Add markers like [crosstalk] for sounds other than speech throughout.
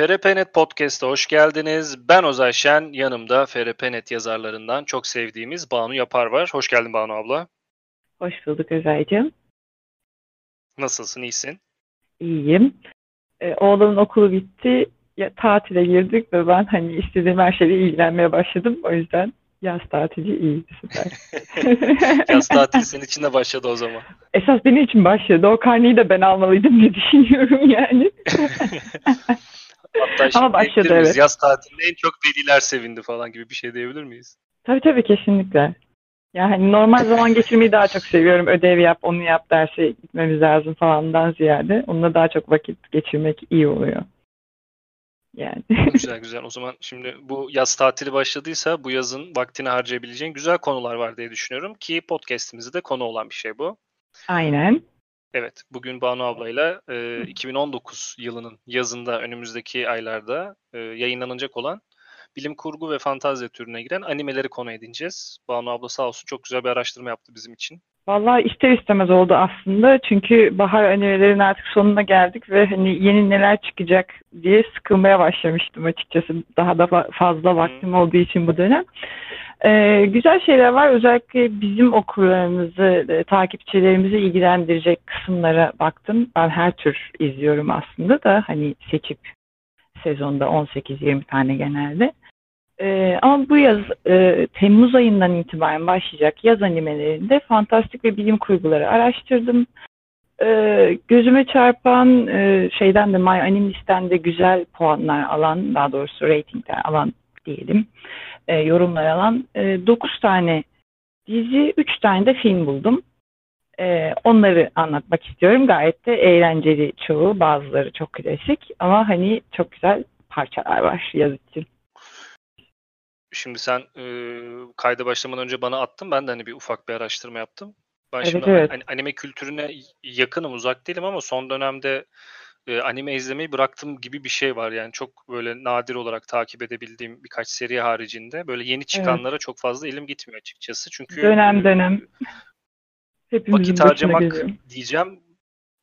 FRPNet Podcast'a hoş geldiniz. Ben Ozay Şen, yanımda FRPNet yazarlarından çok sevdiğimiz Banu Yapar var. Hoş geldin Banu abla. Hoş bulduk Özay'cığım. Nasılsın, iyisin? İyiyim. Ee, oğlanın okulu bitti, ya, tatile girdik ve ben hani istediğim her şeyle ilgilenmeye başladım. O yüzden yaz tatili iyiydi süper. [laughs] yaz tatili senin için de başladı o zaman. Esas benim için başladı. O karneyi de ben almalıydım diye düşünüyorum yani. [laughs] Hatta Ama başladı evet. Yaz tatilinde en çok veliler sevindi falan gibi bir şey diyebilir miyiz? Tabii tabii kesinlikle. Yani normal zaman geçirmeyi daha çok seviyorum. Ödev yap, onu yap, derse gitmemiz lazım falandan ziyade. Onunla daha çok vakit geçirmek iyi oluyor. Yani. güzel [laughs] güzel. O zaman şimdi bu yaz tatili başladıysa bu yazın vaktini harcayabileceğin güzel konular var diye düşünüyorum ki podcast'imizde konu olan bir şey bu. Aynen. Evet, bugün Banu ablayla e, 2019 yılının yazında önümüzdeki aylarda e, yayınlanacak olan bilim kurgu ve fantazya türüne giren animeleri konu edineceğiz. Banu abla sağ olsun çok güzel bir araştırma yaptı bizim için. Vallahi ister istemez oldu aslında. Çünkü bahar animelerin artık sonuna geldik ve hani yeni neler çıkacak diye sıkılmaya başlamıştım açıkçası. Daha da fazla vaktim olduğu için bu dönem. Ee, güzel şeyler var. Özellikle bizim okurlarımızı, e, takipçilerimizi ilgilendirecek kısımlara baktım. Ben her tür izliyorum aslında da hani seçip sezonda 18-20 tane genelde. Ee, ama bu yaz e, Temmuz ayından itibaren başlayacak yaz animelerinde fantastik ve bilim kurguları araştırdım. Ee, gözüme çarpan e, şeyden de My Animist'ten de güzel puanlar alan, daha doğrusu ratingler alan diyelim, e, yorumlar alan e, 9 tane dizi, 3 tane de film buldum. E, onları anlatmak istiyorum. Gayet de eğlenceli çoğu, bazıları çok klasik ama hani çok güzel parçalar var yaz için. Şimdi sen e, kayda başlamadan önce bana attın. Ben de hani bir ufak bir araştırma yaptım. Ben evet, şimdi evet. Anime kültürüne yakınım, uzak değilim ama son dönemde e, anime izlemeyi bıraktım gibi bir şey var. Yani çok böyle nadir olarak takip edebildiğim birkaç seri haricinde böyle yeni çıkanlara evet. çok fazla elim gitmiyor açıkçası. Çünkü dönem dönem Hepimizin vakit harcamak diyeceğim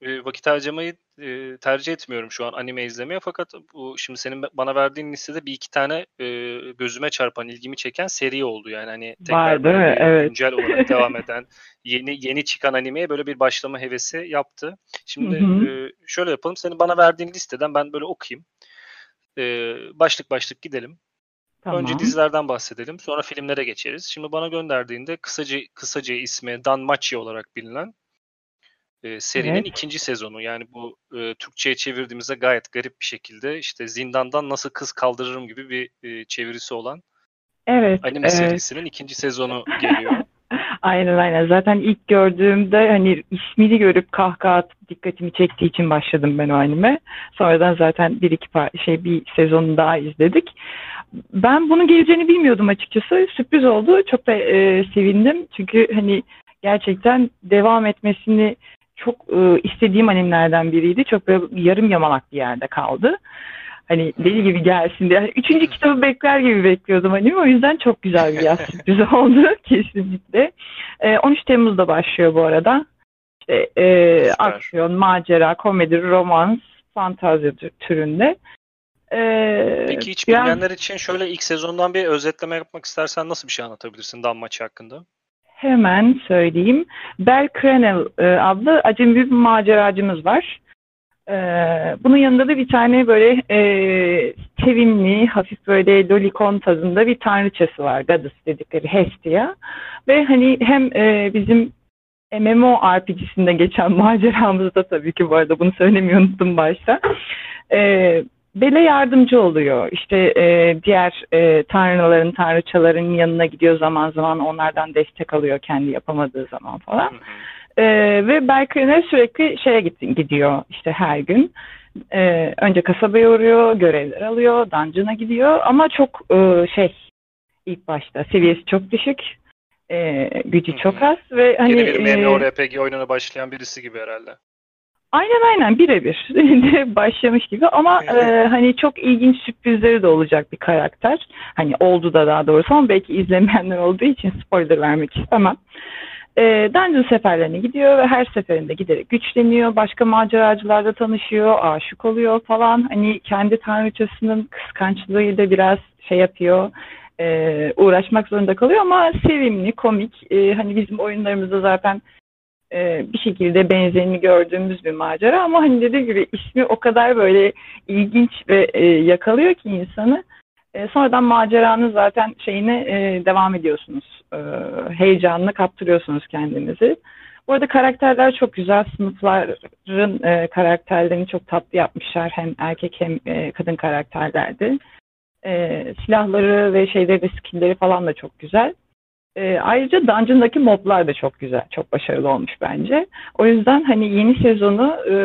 e, vakit harcamayı e, tercih etmiyorum şu an anime izlemeye fakat bu şimdi senin bana verdiğin listede bir iki tane e, gözüme çarpan ilgimi çeken seri oldu yani hani tekrar Var, mi? Evet. güncel olarak [laughs] devam eden yeni yeni çıkan animeye böyle bir başlama hevesi yaptı. Şimdi hı hı. E, şöyle yapalım senin bana verdiğin listeden ben böyle okuyayım. E, başlık başlık gidelim. Tamam. Önce dizilerden bahsedelim. Sonra filmlere geçeriz. Şimdi bana gönderdiğinde kısaca kısaca ismi Dan Machi olarak bilinen e, serinin evet. ikinci sezonu. Yani bu e, Türkçe'ye çevirdiğimizde gayet garip bir şekilde işte zindandan nasıl kız kaldırırım gibi bir e, çevirisi olan evet, anime evet. serisinin ikinci sezonu geliyor. [laughs] aynen aynen. Zaten ilk gördüğümde hani ismini görüp kahkaha atıp dikkatimi çektiği için başladım ben o anime. Sonradan zaten bir iki şey bir sezonu daha izledik. Ben bunun geleceğini bilmiyordum açıkçası. Sürpriz oldu. Çok da e, sevindim. Çünkü hani gerçekten devam etmesini çok e, istediğim animlerden biriydi. Çok böyle yarım yamalak bir yerde kaldı. Hani deli gibi gelsin diye. Yani üçüncü kitabı bekler gibi bekliyordum anime. O yüzden çok güzel bir yaz [laughs] sürpriz oldu [laughs] kesinlikle. E, 13 Temmuz'da başlıyor bu arada. İşte, e, aksiyon, macera, komedi, romans, fantazya türünde. Ee, Peki hiç bilmeyenler için şöyle ilk sezondan bir özetleme yapmak istersen nasıl bir şey anlatabilirsin Dan maçı hakkında? Hemen söyleyeyim. Bel Cranel e, adlı acemi bir maceracımız var. E, bunun yanında da bir tane böyle e, sevimli, hafif böyle lolikon tadında bir tanrıçası var. Goddess dedikleri Hestia. Ve hani hem e, bizim MMORPG'sinde geçen [laughs] maceramızda tabii ki bu arada bunu söylemeyi unuttum başta. E, Bele yardımcı oluyor. İşte e, diğer e, tanrıların, tanrıçaların yanına gidiyor zaman zaman onlardan destek alıyor kendi yapamadığı zaman falan. E, ve Berker'ine sürekli şeye gidiyor işte her gün. E, önce kasabaya uğruyor, görevler alıyor, dungeon'a gidiyor ama çok e, şey ilk başta seviyesi çok düşük. E, gücü çok az ve hani Yeni bir MMORPG e, oyununa başlayan birisi gibi herhalde. Aynen aynen birebir [laughs] başlamış gibi ama e, hani çok ilginç sürprizleri de olacak bir karakter. Hani oldu da daha doğrusu ama belki izlemeyenler olduğu için spoiler vermek istemem. e, dungeon seferlerine gidiyor ve her seferinde giderek güçleniyor. Başka maceracılarla tanışıyor, aşık oluyor falan. Hani kendi tanrıçasının kıskançlığıyla biraz şey yapıyor, e, uğraşmak zorunda kalıyor ama sevimli, komik. E, hani bizim oyunlarımızda zaten e, bir şekilde benzerini gördüğümüz bir macera ama hani dediğim gibi ismi o kadar böyle ilginç ve e, yakalıyor ki insanı. E, sonradan maceranın zaten şeyine e, devam ediyorsunuz. E, heyecanını kaptırıyorsunuz kendinizi. Bu arada karakterler çok güzel. Sınıfların e, karakterlerini çok tatlı yapmışlar. Hem erkek hem e, kadın karakterlerdi. E, silahları ve şeyleri, skillleri falan da çok güzel. E, ayrıca Dungeon'daki moblar da çok güzel, çok başarılı olmuş bence. O yüzden hani yeni sezonu e,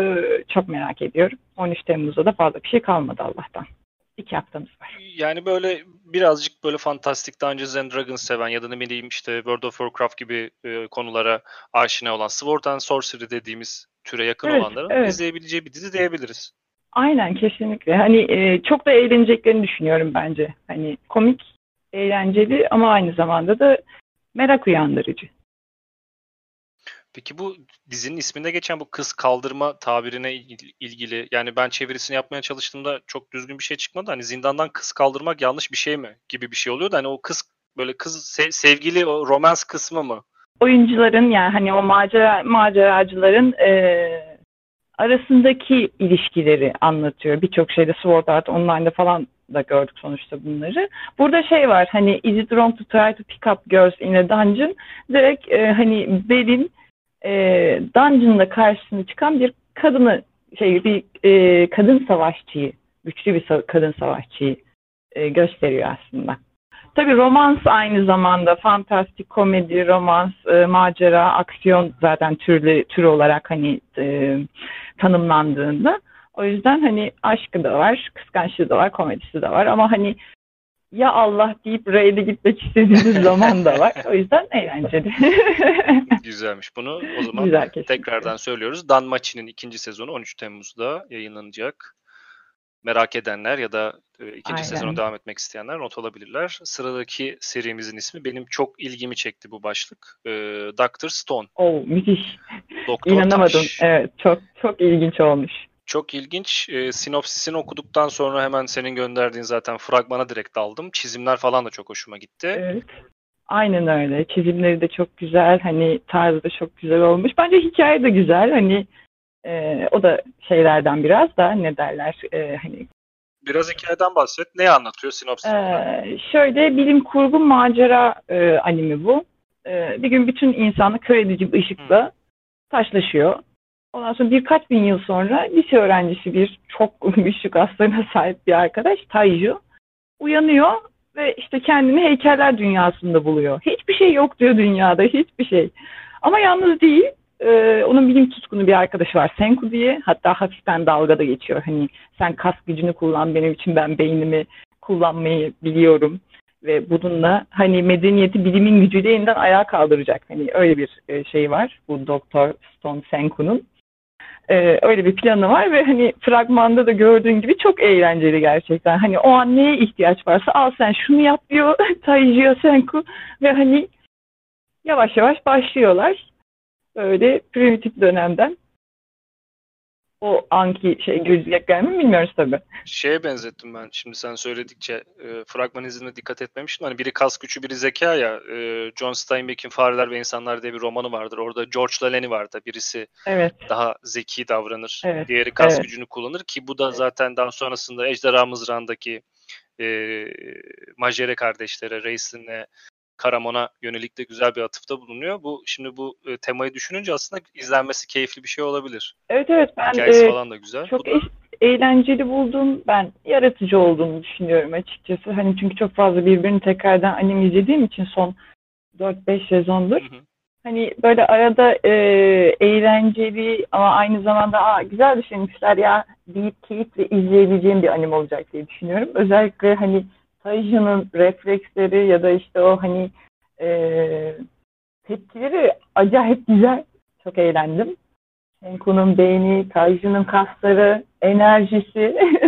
çok merak ediyorum. 13 Temmuz'da da fazla bir şey kalmadı Allah'tan. İki haftamız var. Yani böyle birazcık böyle fantastik Dungeons and Dragons seven ya da ne bileyim işte World of Warcraft gibi e, konulara aşina olan Sword and Sorcery dediğimiz türe yakın evet, olanların evet. izleyebileceği bir dizi diyebiliriz. Aynen kesinlikle. Hani e, çok da eğleneceklerini düşünüyorum bence. Hani komik, eğlenceli ama aynı zamanda da merak uyandırıcı. Peki bu dizinin isminde geçen bu kız kaldırma tabirine ilgili yani ben çevirisini yapmaya çalıştığımda çok düzgün bir şey çıkmadı. Hani zindandan kız kaldırmak yanlış bir şey mi gibi bir şey oluyordu. Hani o kız böyle kız sevgili o romans kısmı mı? Oyuncuların yani hani o macera maceracıların e, arasındaki ilişkileri anlatıyor. Birçok şeyde Sword Art Online'da falan da gördük sonuçta bunları. Burada şey var hani is it wrong to try to pick up girls in a dungeon? Direkt e, hani Belin e, dungeon'da karşısına çıkan bir kadını şey bir e, kadın savaşçıyı güçlü bir kadın savaşçıyı e, gösteriyor aslında. Tabii romans aynı zamanda fantastik komedi, romans, e, macera, aksiyon zaten türlü tür olarak hani e, tanımlandığında. O yüzden hani aşkı da var, kıskançlığı da var, komedisi de var ama hani ya Allah deyip raid'e gitmek istediğiniz [laughs] zaman da var. O yüzden eğlenceli. [laughs] Güzelmiş. Bunu o zaman Güzel, tekrardan söylüyoruz. Dan Machi'nin ikinci sezonu 13 Temmuz'da yayınlanacak. Merak edenler ya da ikinci Aynen. sezonu devam etmek isteyenler not alabilirler. Sıradaki serimizin ismi benim çok ilgimi çekti bu başlık. E, Doctor Stone. Oh müthiş. Doktor İnanamadım. Taş. Evet çok çok ilginç olmuş. Çok ilginç. E, sinopsisini okuduktan sonra hemen senin gönderdiğin zaten fragmana direkt aldım. Çizimler falan da çok hoşuma gitti. Evet. Aynen öyle. Çizimleri de çok güzel. Hani tarzı da çok güzel olmuş. Bence hikaye de güzel. Hani e, o da şeylerden biraz da ne derler e, hani Biraz hikayeden bahset. Ne anlatıyor sinopsis? Ee, şöyle bilim kurgu macera e, animi bu. E, bir gün bütün insanı kör edici bir ışıkla hmm. taşlaşıyor. Ondan sonra birkaç bin yıl sonra lise öğrencisi bir çok [laughs] güçlük hastalığına sahip bir arkadaş Taiju uyanıyor ve işte kendini heykeller dünyasında buluyor. Hiçbir şey yok diyor dünyada, hiçbir şey. Ama yalnız değil, e, onun bilim tutkunu bir arkadaşı var Senku diye. Hatta hafiften dalgada geçiyor. Hani sen kas gücünü kullan benim için ben beynimi kullanmayı biliyorum. Ve bununla hani medeniyeti bilimin gücüyle yeniden ayağa kaldıracak. Hani öyle bir e, şey var bu Doktor Stone Senku'nun. Ee, öyle bir planı var ve hani fragmanda da gördüğün gibi çok eğlenceli gerçekten. Hani o an neye ihtiyaç varsa al sen şunu yap diyor [laughs] Taiji Senku ve hani yavaş yavaş başlıyorlar. Öyle primitif dönemden o anki şey gözlükler mi bilmiyoruz tabii. Şeye benzettim ben şimdi sen söyledikçe e, fragman izine dikkat etmemiştim. Hani biri kas gücü biri zeka ya. E, John Steinbeck'in Fareler ve İnsanlar diye bir romanı vardır. Orada George Lalen'i vardı. Birisi evet. daha zeki davranır. Evet. Diğeri kas evet. gücünü kullanır ki bu da evet. zaten daha sonrasında Ejderha Mızrağı'ndaki e, Majere kardeşlere, Reis'inle Karamon'a yönelik de güzel bir atıfta bulunuyor. Bu şimdi bu e, temayı düşününce aslında izlenmesi keyifli bir şey olabilir. Evet evet ben Hikayesi e, falan da güzel. Çok da... eğlenceli buldum. Ben yaratıcı olduğunu düşünüyorum açıkçası. Hani çünkü çok fazla birbirini tekrardan anime izlediğim için son 4-5 sezondur. Hı hı. Hani böyle arada e, eğlenceli ama aynı zamanda Aa, güzel düşünmüşler ya deyip keyifle izleyebileceğim bir anime olacak diye düşünüyorum. Özellikle hani Taija'nın refleksleri ya da işte o hani e, tepkileri acayip güzel. Çok eğlendim. Senku'nun beyni, Taija'nın kasları, enerjisi. [laughs]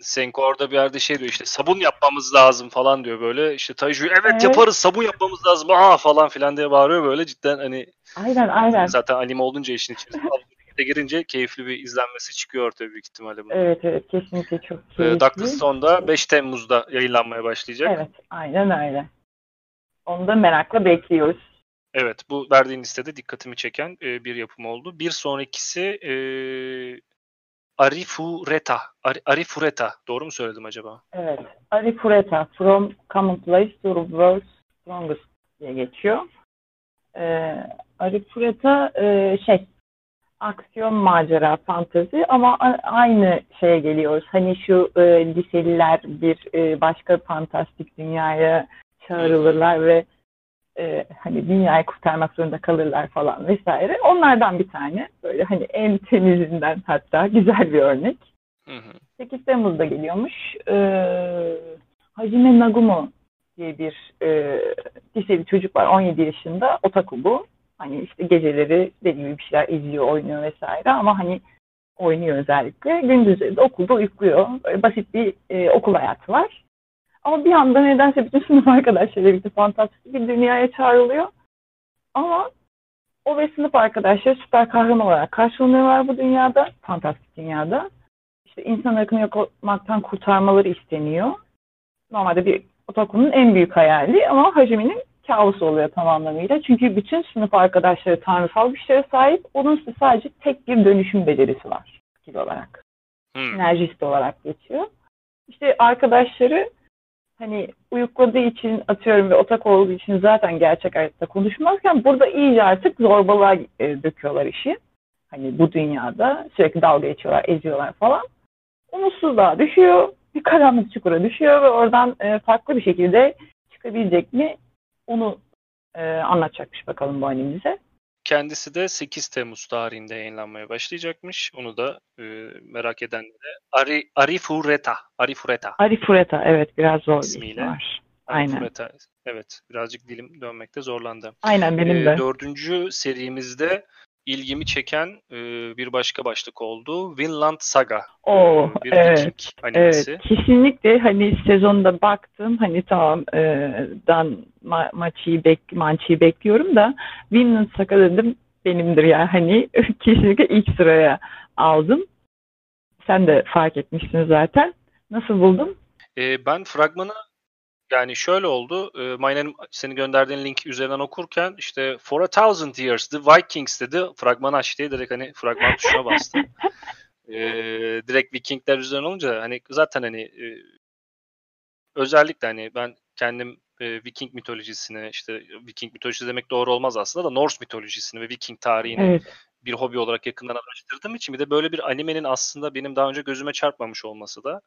Senko orada bir yerde şey diyor işte sabun yapmamız lazım falan diyor böyle. İşte Taiju evet, Evet. yaparız sabun yapmamız lazım aa falan filan diye bağırıyor böyle cidden hani Aynen aynen. zaten anime olunca işin içerisinde [laughs] de girince keyifli bir izlenmesi çıkıyor ortaya büyük ihtimalle bunun. Evet evet kesinlikle çok Ee, keyifli. Doctor Stone'da 5 Temmuz'da yayınlanmaya başlayacak. Evet aynen öyle. Onu da merakla bekliyoruz. Evet, bu verdiğin listede dikkatimi çeken e, bir yapım oldu. Bir sonrakisi e, Arifureta. Ari, Arifureta. Doğru mu söyledim acaba? Evet. Ari Fureta From Commonplace to the World's Strongest diye geçiyor. Ee, Ari Fureta e, şey aksiyon macera fantezi ama aynı şeye geliyoruz. Hani şu e, liseliler bir e, başka fantastik dünyaya çağrılırlar ve e, hani dünyayı kurtarmak zorunda kalırlar falan vesaire. Onlardan bir tane. Böyle hani en temizinden hatta güzel bir örnek. Hı hı. 8 Temmuz'da geliyormuş. Ee, Hajime Nagumo diye bir e, liseli çocuk var 17 yaşında. Otaku bu. Hani işte geceleri dediğim gibi bir şeyler izliyor, oynuyor vesaire ama hani oynuyor özellikle. Gündüzleri de okulda uyukluyor. Böyle basit bir e, okul hayatı var. Ama bir anda nedense bütün [laughs] sınıf arkadaşlarıyla birlikte fantastik bir dünyaya çağrılıyor. Ama o ve sınıf arkadaşları süper kahraman olarak karşılanıyorlar bu dünyada, fantastik dünyada işte insan ırkını yok olmaktan kurtarmaları isteniyor. Normalde bir otakunun en büyük hayali ama Hajimi'nin kabusu oluyor tam anlamıyla. Çünkü bütün sınıf arkadaşları tanrısal güçlere sahip. Onun sadece tek bir dönüşüm becerisi var skill olarak. Hı. Enerjist olarak geçiyor. İşte arkadaşları hani uyukladığı için atıyorum ve otak olduğu için zaten gerçek hayatta konuşmazken burada iyice artık zorbalığa e, döküyorlar işi. Hani bu dünyada sürekli dalga geçiyorlar, eziyorlar falan. Umutsuzluğa düşüyor, bir karanlık çukura düşüyor ve oradan e, farklı bir şekilde çıkabilecek mi onu e, anlatacakmış bakalım bu animimize. Kendisi de 8 Temmuz tarihinde yayınlanmaya başlayacakmış. Onu da e, merak edenlere Ari, Arifureta. Arifureta. Ari Fureta evet biraz zor bir İsmiyle. ismi var. Aynen. Arifureta. Evet birazcık dilim dönmekte zorlandı. Aynen benim Ee, de. dördüncü serimizde ilgimi çeken e, bir başka başlık oldu. Vinland Saga. Oo, Ee, bir evet. Viking animesi. Evet, kesinlikle hani sezonda baktım hani tamam e, Dan Ma Machi'yi bek Manchi'yi bekliyorum da Vinland Saga dedim benimdir ya hani [laughs] kesinlikle ilk sıraya aldım. Sen de fark etmişsin zaten. Nasıl buldun? Ee, ben fragmanı yani şöyle oldu. E, My Name, senin gönderdiğin link üzerinden okurken işte For a Thousand Years The Vikings dedi. Fragmanı aç diye direkt hani fragman tuşuna bastım. [laughs] E, direkt Vikingler üzerine olunca hani zaten hani e, özellikle hani ben kendim e, Viking mitolojisini işte Viking mitolojisi demek doğru olmaz aslında da Norse mitolojisini ve Viking tarihini Evet. bir hobi olarak yakından araştırdığım için bir de böyle bir animenin aslında benim daha önce gözüme çarpmamış olması da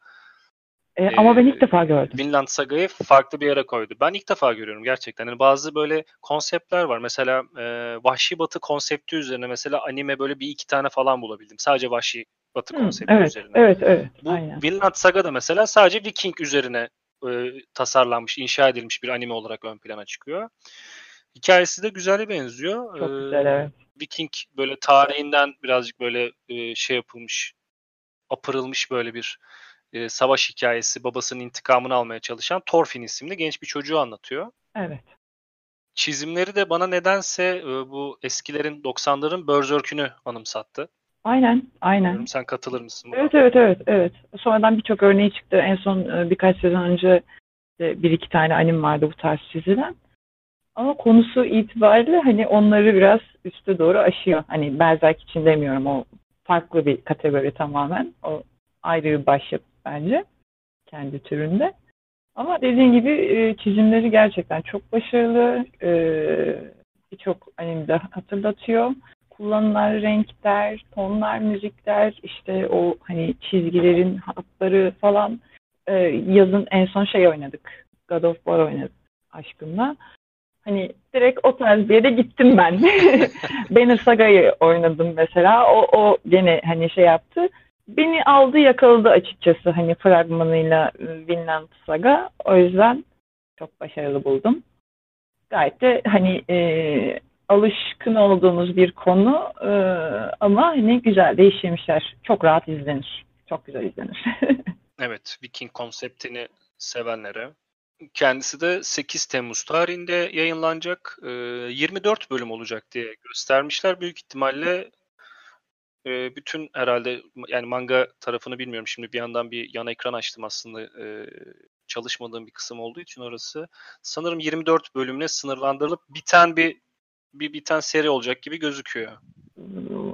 E, ama ben Ee, ilk defa gördüm. Vinland Saga'yı farklı bir yere koydu. Ben ilk defa görüyorum gerçekten. Yani bazı böyle konseptler var. Mesela e, Vahşi Batı konsepti üzerine mesela anime böyle bir iki tane falan bulabildim. Sadece Vahşi Batı Hı, konsepti evet, üzerine. evet, evet. Bu Aynen. Vinland Saga'da mesela sadece Viking üzerine e, tasarlanmış, inşa edilmiş bir anime olarak ön plana çıkıyor. Hikayesi de güzele benziyor. Çok Ee, güzel evet. Viking böyle tarihinden birazcık böyle e, şey yapılmış, apırılmış böyle bir e, savaş hikayesi, babasının intikamını almaya çalışan Thorfinn isimli genç bir çocuğu anlatıyor. Evet. Çizimleri de bana nedense e, bu eskilerin 90'ların Berserk'ünü anımsattı. Aynen, aynen. Bilmiyorum, sen katılır mısın buna? Evet evet evet evet. Sonradan birçok örneği çıktı. En son e, birkaç sezon önce bir iki tane anim vardı bu tarz çizilen. Ama konusu itibariyle hani onları biraz üste doğru aşıyor. Hani Berserk için demiyorum o farklı bir kategori tamamen. O ayrı bir başyapıt bence kendi türünde. Ama dediğin gibi e, çizimleri gerçekten çok başarılı. E, Birçok animede hatırlatıyor kullanılan renkler, tonlar, müzikler, işte o hani çizgilerin hatları falan. Ee, yazın en son şey oynadık. God of War oynadık aşkımla. Hani direkt o tarz bir yere gittim ben. [laughs] Banner Saga'yı oynadım mesela. O, o gene hani şey yaptı. Beni aldı yakaladı açıkçası hani fragmanıyla e, Vinland Saga. O yüzden çok başarılı buldum. Gayet de hani e, alışkın olduğumuz bir konu e, ama hani güzel de işlemişler. Çok rahat izlenir. Çok güzel izlenir. [laughs] Evet, Viking konseptini sevenlere. Kendisi de 8 Temmuz tarihinde yayınlanacak. 24 bölüm olacak diye göstermişler. Büyük ihtimalle bütün herhalde yani manga tarafını bilmiyorum. Şimdi bir yandan bir yan ekran açtım aslında çalışmadığım bir kısım olduğu için orası. Sanırım 24 bölümle sınırlandırılıp biten bir bir biten seri olacak gibi gözüküyor.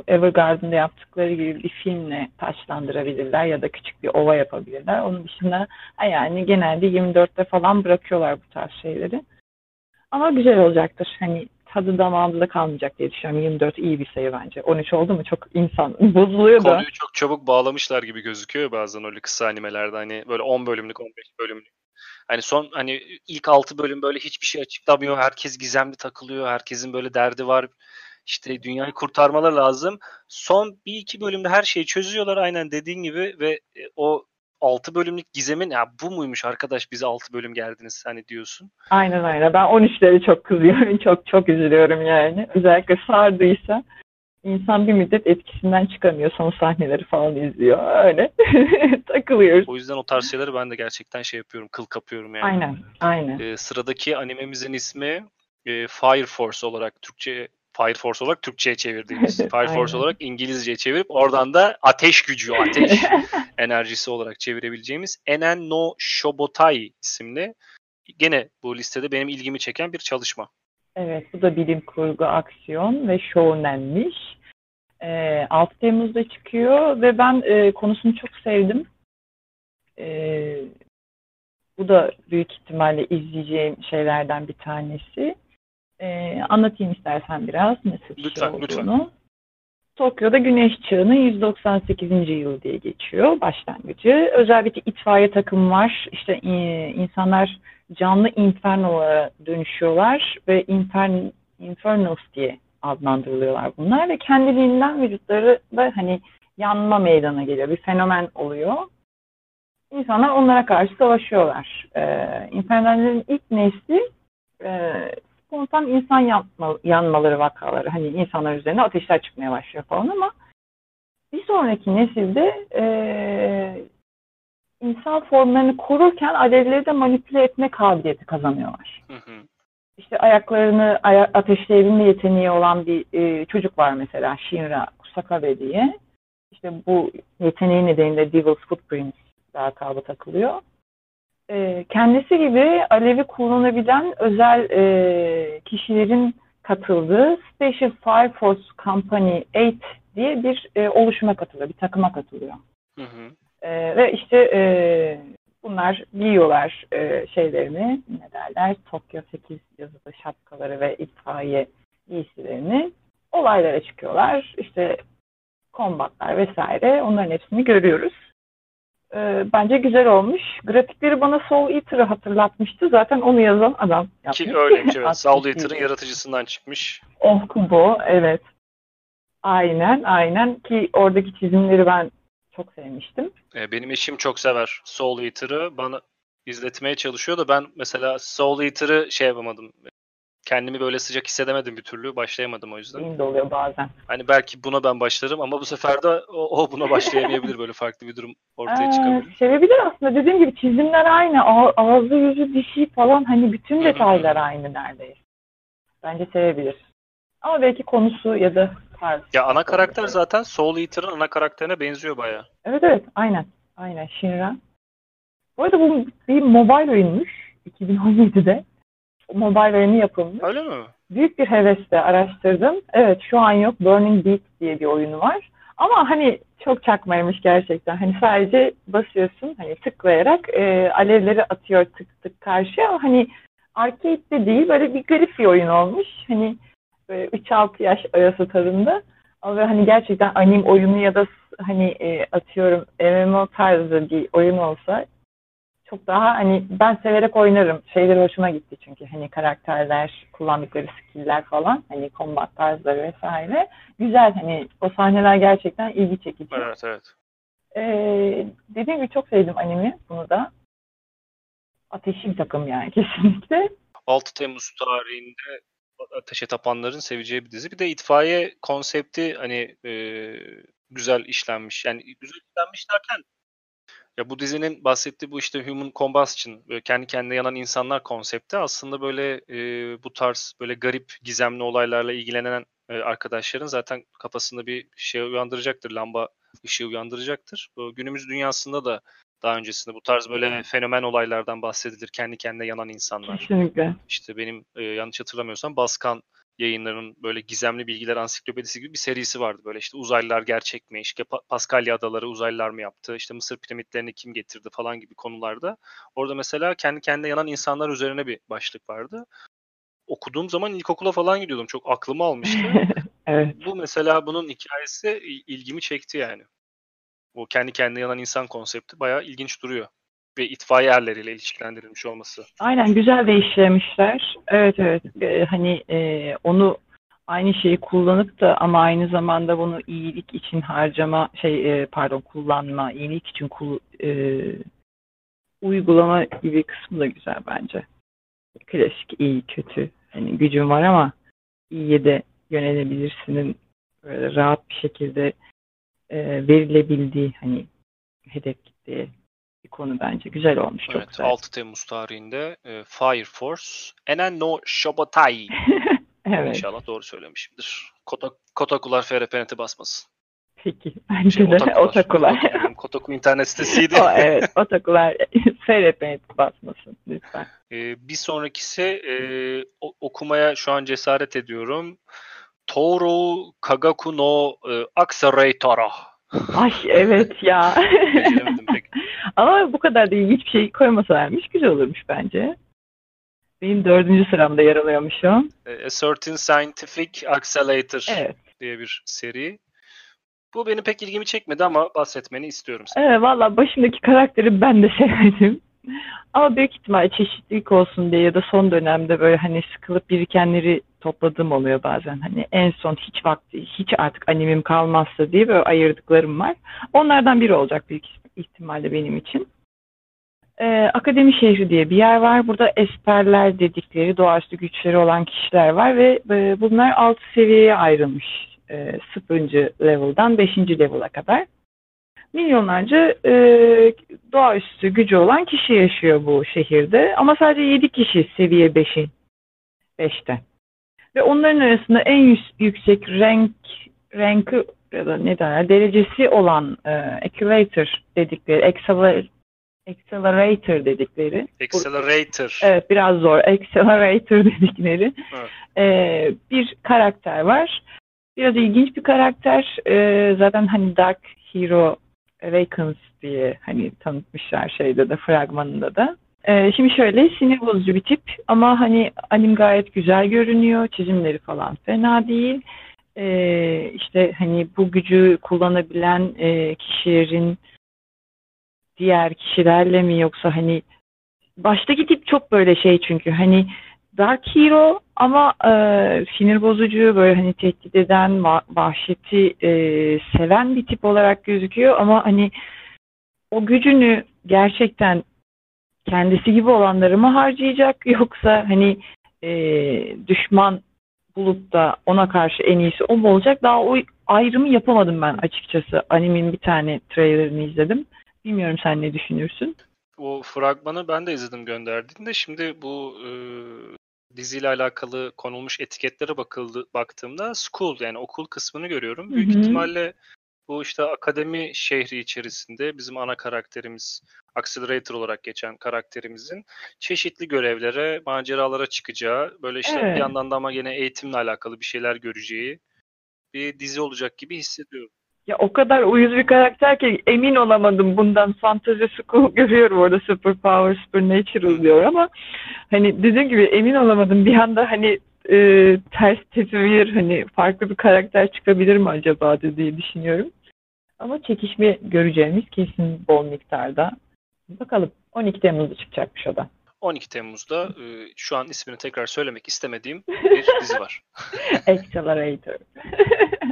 Evergarden'da yaptıkları gibi bir filmle taşlandırabilirler ya da küçük bir ova yapabilirler. Onun dışında yani genelde 24'te falan bırakıyorlar bu tarz şeyleri. Ama güzel olacaktır. Hani tadı damağımızda kalmayacak diye düşünüyorum. 24 iyi bir sayı bence. 13 oldu mu çok insan [laughs] bozuluyor da. Konuyu çok çabuk bağlamışlar gibi gözüküyor bazen öyle kısa animelerde. Hani böyle 10 bölümlük 15 bölümlük. Hani son hani ilk 6 bölüm böyle hiçbir şey açıklamıyor. Herkes gizemli takılıyor. Herkesin böyle derdi var. İşte dünyayı kurtarmalar lazım. Son bir iki bölümde her şeyi çözüyorlar aynen dediğin gibi ve e, o 6 bölümlük gizemin ya bu muymuş arkadaş bize 6 bölüm geldiniz hani diyorsun. Aynen aynen. Ben 13'leri çok kızıyorum. Çok çok üzülüyorum yani. Özellikle sardıysa insan bir müddet etkisinden çıkamıyor. Son sahneleri falan izliyor. Öyle [laughs] takılıyoruz. O yüzden o tarz şeyleri ben de gerçekten şey yapıyorum. Kıl kapıyorum yani. Aynen. Aynen. Ee, sıradaki animemizin ismi e, Fire Force olarak Türkçe Fire Force olarak Türkçe'ye çevirdiğimiz. [laughs] Fire Force olarak İngilizce'ye çevirip oradan da ateş gücü, [laughs] ateş enerjisi olarak çevirebileceğimiz Enen no Shobotai isimli gene bu listede benim ilgimi çeken bir çalışma. Evet, bu da bilim kurgu, aksiyon ve shounenmiş. E, 6 Temmuz'da çıkıyor ve ben e, konusunu çok sevdim. E, bu da büyük ihtimalle izleyeceğim şeylerden bir tanesi. E, anlatayım istersen biraz nasıl bir lütfen, şey olduğunu. Lütfen. Tokyo'da güneş çağının 198. yılı diye geçiyor başlangıcı. Özel bir itfaiye takımı var. İşte e, insanlar canlı infernolara dönüşüyorlar ve infern, infernos diye adlandırılıyorlar bunlar ve kendiliğinden vücutları da hani yanma meydana geliyor. Bir fenomen oluyor. İnsanlar onlara karşı savaşıyorlar. Ee, infernallerin ilk nesli e, spontan insan yanma, yanmaları vakaları. Hani insanlar üzerine ateşler çıkmaya başlıyor falan ama bir sonraki nesilde e, insan formlarını korurken alevleri de manipüle etme kabiliyeti kazanıyorlar. Hı hı. İşte ayaklarını aya ateşleyebilme yeteneği olan bir e, çocuk var mesela Shinra Kusakabe diye. İşte bu yeteneği nedeniyle Devil's Footprints lakabı takılıyor. E, kendisi gibi alevi kullanabilen özel e, kişilerin katıldığı Special Fire Force Company 8 diye bir e, oluşuma katılıyor, bir takıma katılıyor. Hı hı. E, ve işte e, bunlar giyiyorlar e, şeylerini, ne derler, Tokyo 8 yazılı şapkaları ve itfaiye giysilerini. Olaylara çıkıyorlar. İşte kombatlar vesaire onların hepsini görüyoruz. E, bence güzel olmuş. Grafikleri bana Soul Eater'ı hatırlatmıştı. Zaten onu yazan adam yapmış. Ki öyleymiş evet. [laughs] Soul Eater'ın yaratıcısından çıkmış. Oh Kubo evet. Aynen aynen ki oradaki çizimleri ben çok sevmiştim. E, benim eşim çok sever Soul Eater'ı. Bana izletmeye çalışıyor da ben mesela Soul Eater'ı şey yapamadım. Kendimi böyle sıcak hissedemedim bir türlü. Başlayamadım o yüzden. Benim de oluyor bazen. Hani belki buna ben başlarım ama bu sefer de o, o buna başlayamayabilir. Böyle farklı bir durum ortaya ee, çıkabilir. Sevebilir aslında. Dediğim gibi çizimler aynı. Ağzı, yüzü, dişi falan hani bütün detaylar aynı neredeyse. Bence sevebilir. Ama belki konusu ya da tarz. Ya ana karakter zaten Soul Eater'ın ana karakterine benziyor baya. Evet evet aynen. Aynen Shinra. Bu arada bu bir mobile oyunmuş 2017'de. Mobile oyunu yapılmış. Öyle mi? Büyük bir hevesle araştırdım. Evet şu an yok. Burning Beat diye bir oyunu var. Ama hani çok çakmaymış gerçekten. Hani sadece basıyorsun hani tıklayarak e, alevleri atıyor tık tık karşıya. Hani arcade'de değil böyle bir garip bir oyun olmuş. Hani 3-6 yaş arası tadında. Ama hani gerçekten anim oyunu ya da hani e, atıyorum MMO tarzı bir oyun olsa çok daha hani ben severek oynarım. Şeyleri hoşuma gitti çünkü hani karakterler, kullandıkları skill'ler falan hani combat tarzları vesaire. Güzel hani o sahneler gerçekten ilgi çekici. Evet evet. Ee, dediğim gibi çok sevdim animi bunu da. Ateşli bir takım yani [laughs] kesinlikle. 6 Temmuz tarihinde ateşe tapanların seveceği bir dizi. Bir de itfaiye konsepti hani e, güzel işlenmiş. Yani güzel işlenmiş derken Ya bu dizinin bahsettiği bu işte human combustion, böyle kendi kendine yanan insanlar konsepti aslında böyle e, bu tarz böyle garip gizemli olaylarla ilgilenen e, arkadaşların zaten kafasında bir şey uyandıracaktır. Lamba ışığı uyandıracaktır. Bu günümüz dünyasında da daha öncesinde bu tarz böyle fenomen olaylardan bahsedilir. Kendi kendine yanan insanlar. Kesinlikle. İşte benim e, yanlış hatırlamıyorsam Baskan yayınlarının böyle gizemli bilgiler ansiklopedisi gibi bir serisi vardı. Böyle işte uzaylılar gerçek mi? İşte Paskalya adaları uzaylılar mı yaptı? İşte Mısır piramitlerini kim getirdi falan gibi konularda. Orada mesela kendi kendine yanan insanlar üzerine bir başlık vardı. Okuduğum zaman ilkokula falan gidiyordum. Çok aklımı almıştı. [laughs] evet. Bu mesela bunun hikayesi ilgimi çekti yani. O kendi kendine yanan insan konsepti bayağı ilginç duruyor ve itfaiye erleriyle ilişkilendirilmiş olması. Aynen güzel de işlemişler. Evet evet ee, hani e, onu aynı şeyi kullanıp da ama aynı zamanda bunu iyilik için harcama şey e, pardon kullanma iyilik için kul, e, uygulama gibi kısmı da güzel bence. Klasik iyi kötü hani gücün var ama iyiye de yönelebilirsinin böyle rahat bir şekilde e, verilebildiği hani hedef kitleye bir konu bence. Güzel olmuş. Çok evet, güzel. 6 Temmuz tarihinde e, Fire Force Enen no Shobotai. [laughs] evet. İnşallah doğru söylemişimdir. Kotak, Kotakular FRPNet'i basmasın. Peki. Bence şey, de Otakular. Otakular. Kotaku internet sitesiydi. [laughs] o, evet. Otakular [laughs] FRPNet'i basmasın lütfen. Ee, bir sonrakisi e, okumaya şu an cesaret ediyorum. Toro Kagaku no e, Accelerator. Ay evet ya. Ama bu kadar da ilginç bir şey koymasalarmış güzel olurmuş bence. Benim dördüncü sıramda yer alıyormuş o. A Certain Scientific Accelerator evet. diye bir seri. Bu beni pek ilgimi çekmedi ama bahsetmeni istiyorum. Sana. Evet valla başındaki karakteri ben de [laughs] sevmedim. Ama büyük ihtimal çeşitlilik olsun diye ya da son dönemde böyle hani sıkılıp birikenleri topladığım oluyor bazen. Hani en son hiç vakti, hiç artık animim kalmazsa diye böyle ayırdıklarım var. Onlardan biri olacak büyük ihtimalle benim için. Ee, Akademi şehri diye bir yer var. Burada esperler dedikleri doğaüstü güçleri olan kişiler var ve e, bunlar alt seviyeye ayrılmış. E, 0. level'dan 5. level'a kadar. Milyonlarca e, doğaüstü gücü olan kişi yaşıyor bu şehirde. Ama sadece 7 kişi seviye 5'i 5'te. Ve onların arasında en yüksek renk rankı ya da ne derler derecesi olan e, accelerator dedikleri acceler, accelerator dedikleri. Accelerator. Evet biraz zor. [laughs] Accelerator dedikleri. Evet. e, bir karakter var. Biraz ilginç bir karakter. E, zaten hani Dark Hero Awakens diye hani tanıtmışlar şeyde de fragmanında da. Ee, şimdi şöyle sinir bozucu bir tip ama hani anim gayet güzel görünüyor. Çizimleri falan fena değil. Ee, işte hani bu gücü kullanabilen e, kişilerin diğer kişilerle mi yoksa hani baştaki tip çok böyle şey çünkü hani Dark Hero ama e, sinir bozucu böyle hani tehdit eden vahşeti e, seven bir tip olarak gözüküyor ama hani o gücünü gerçekten kendisi gibi olanları mı harcayacak [laughs] yoksa hani e, düşman bulup da ona karşı en iyisi o mu olacak? Daha o ayrımı yapamadım ben açıkçası. Animin bir tane trailerını izledim. Bilmiyorum sen ne düşünürsün? O fragmanı ben de izledim gönderdiğinde. Şimdi bu e, diziyle alakalı konulmuş etiketlere bakıldı baktığımda school yani okul kısmını görüyorum. Büyük Hı-hı. ihtimalle bu işte akademi şehri içerisinde bizim ana karakterimiz Accelerator olarak geçen karakterimizin çeşitli görevlere, maceralara çıkacağı, böyle işte evet. bir yandan da ama yine eğitimle alakalı bir şeyler göreceği bir dizi olacak gibi hissediyorum. Ya o kadar uyuz bir karakter ki emin olamadım bundan. Fantasy School [laughs] görüyorum orada Super Power, Supernatural diyor ama hani dediğim gibi emin olamadım. Bir anda hani e, ters tepivir hani farklı bir karakter çıkabilir mi acaba diye düşünüyorum. Ama çekişme göreceğimiz kesin bol miktarda. Bakalım 12 Temmuz'da çıkacakmış o da. 12 Temmuz'da e, şu an ismini tekrar söylemek istemediğim [laughs] bir dizi var. [laughs] Accelerator. [laughs]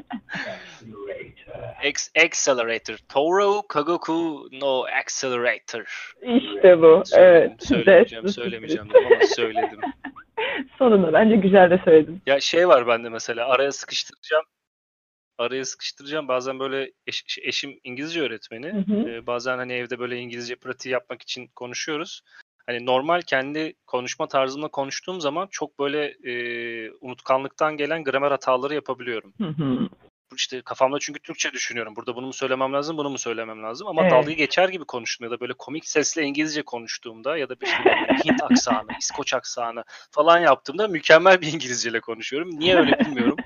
Ex Accelerator. Toro Kagoku no Accelerator. İşte bu. evet. Söylemeyeceğim, söylemeyeceğim ama söyledim. [laughs] Sonunda bence güzel de söyledim. Ya şey var bende mesela araya sıkıştıracağım araya sıkıştıracağım. Bazen böyle eş, eşim İngilizce öğretmeni. Hı hı. Ee, bazen hani evde böyle İngilizce pratiği yapmak için konuşuyoruz. Hani normal kendi konuşma tarzımla konuştuğum zaman çok böyle e, unutkanlıktan gelen gramer hataları yapabiliyorum. Hı hı. İşte kafamda çünkü Türkçe düşünüyorum. Burada bunu mu söylemem lazım, bunu mu söylemem lazım. Ama evet. dalga geçer gibi konuştuğumda ya da böyle komik sesle İngilizce konuştuğumda ya da işte [laughs] Hint aksanı, İskoç aksanı falan yaptığımda mükemmel bir İngilizceyle konuşuyorum. Niye öyle bilmiyorum.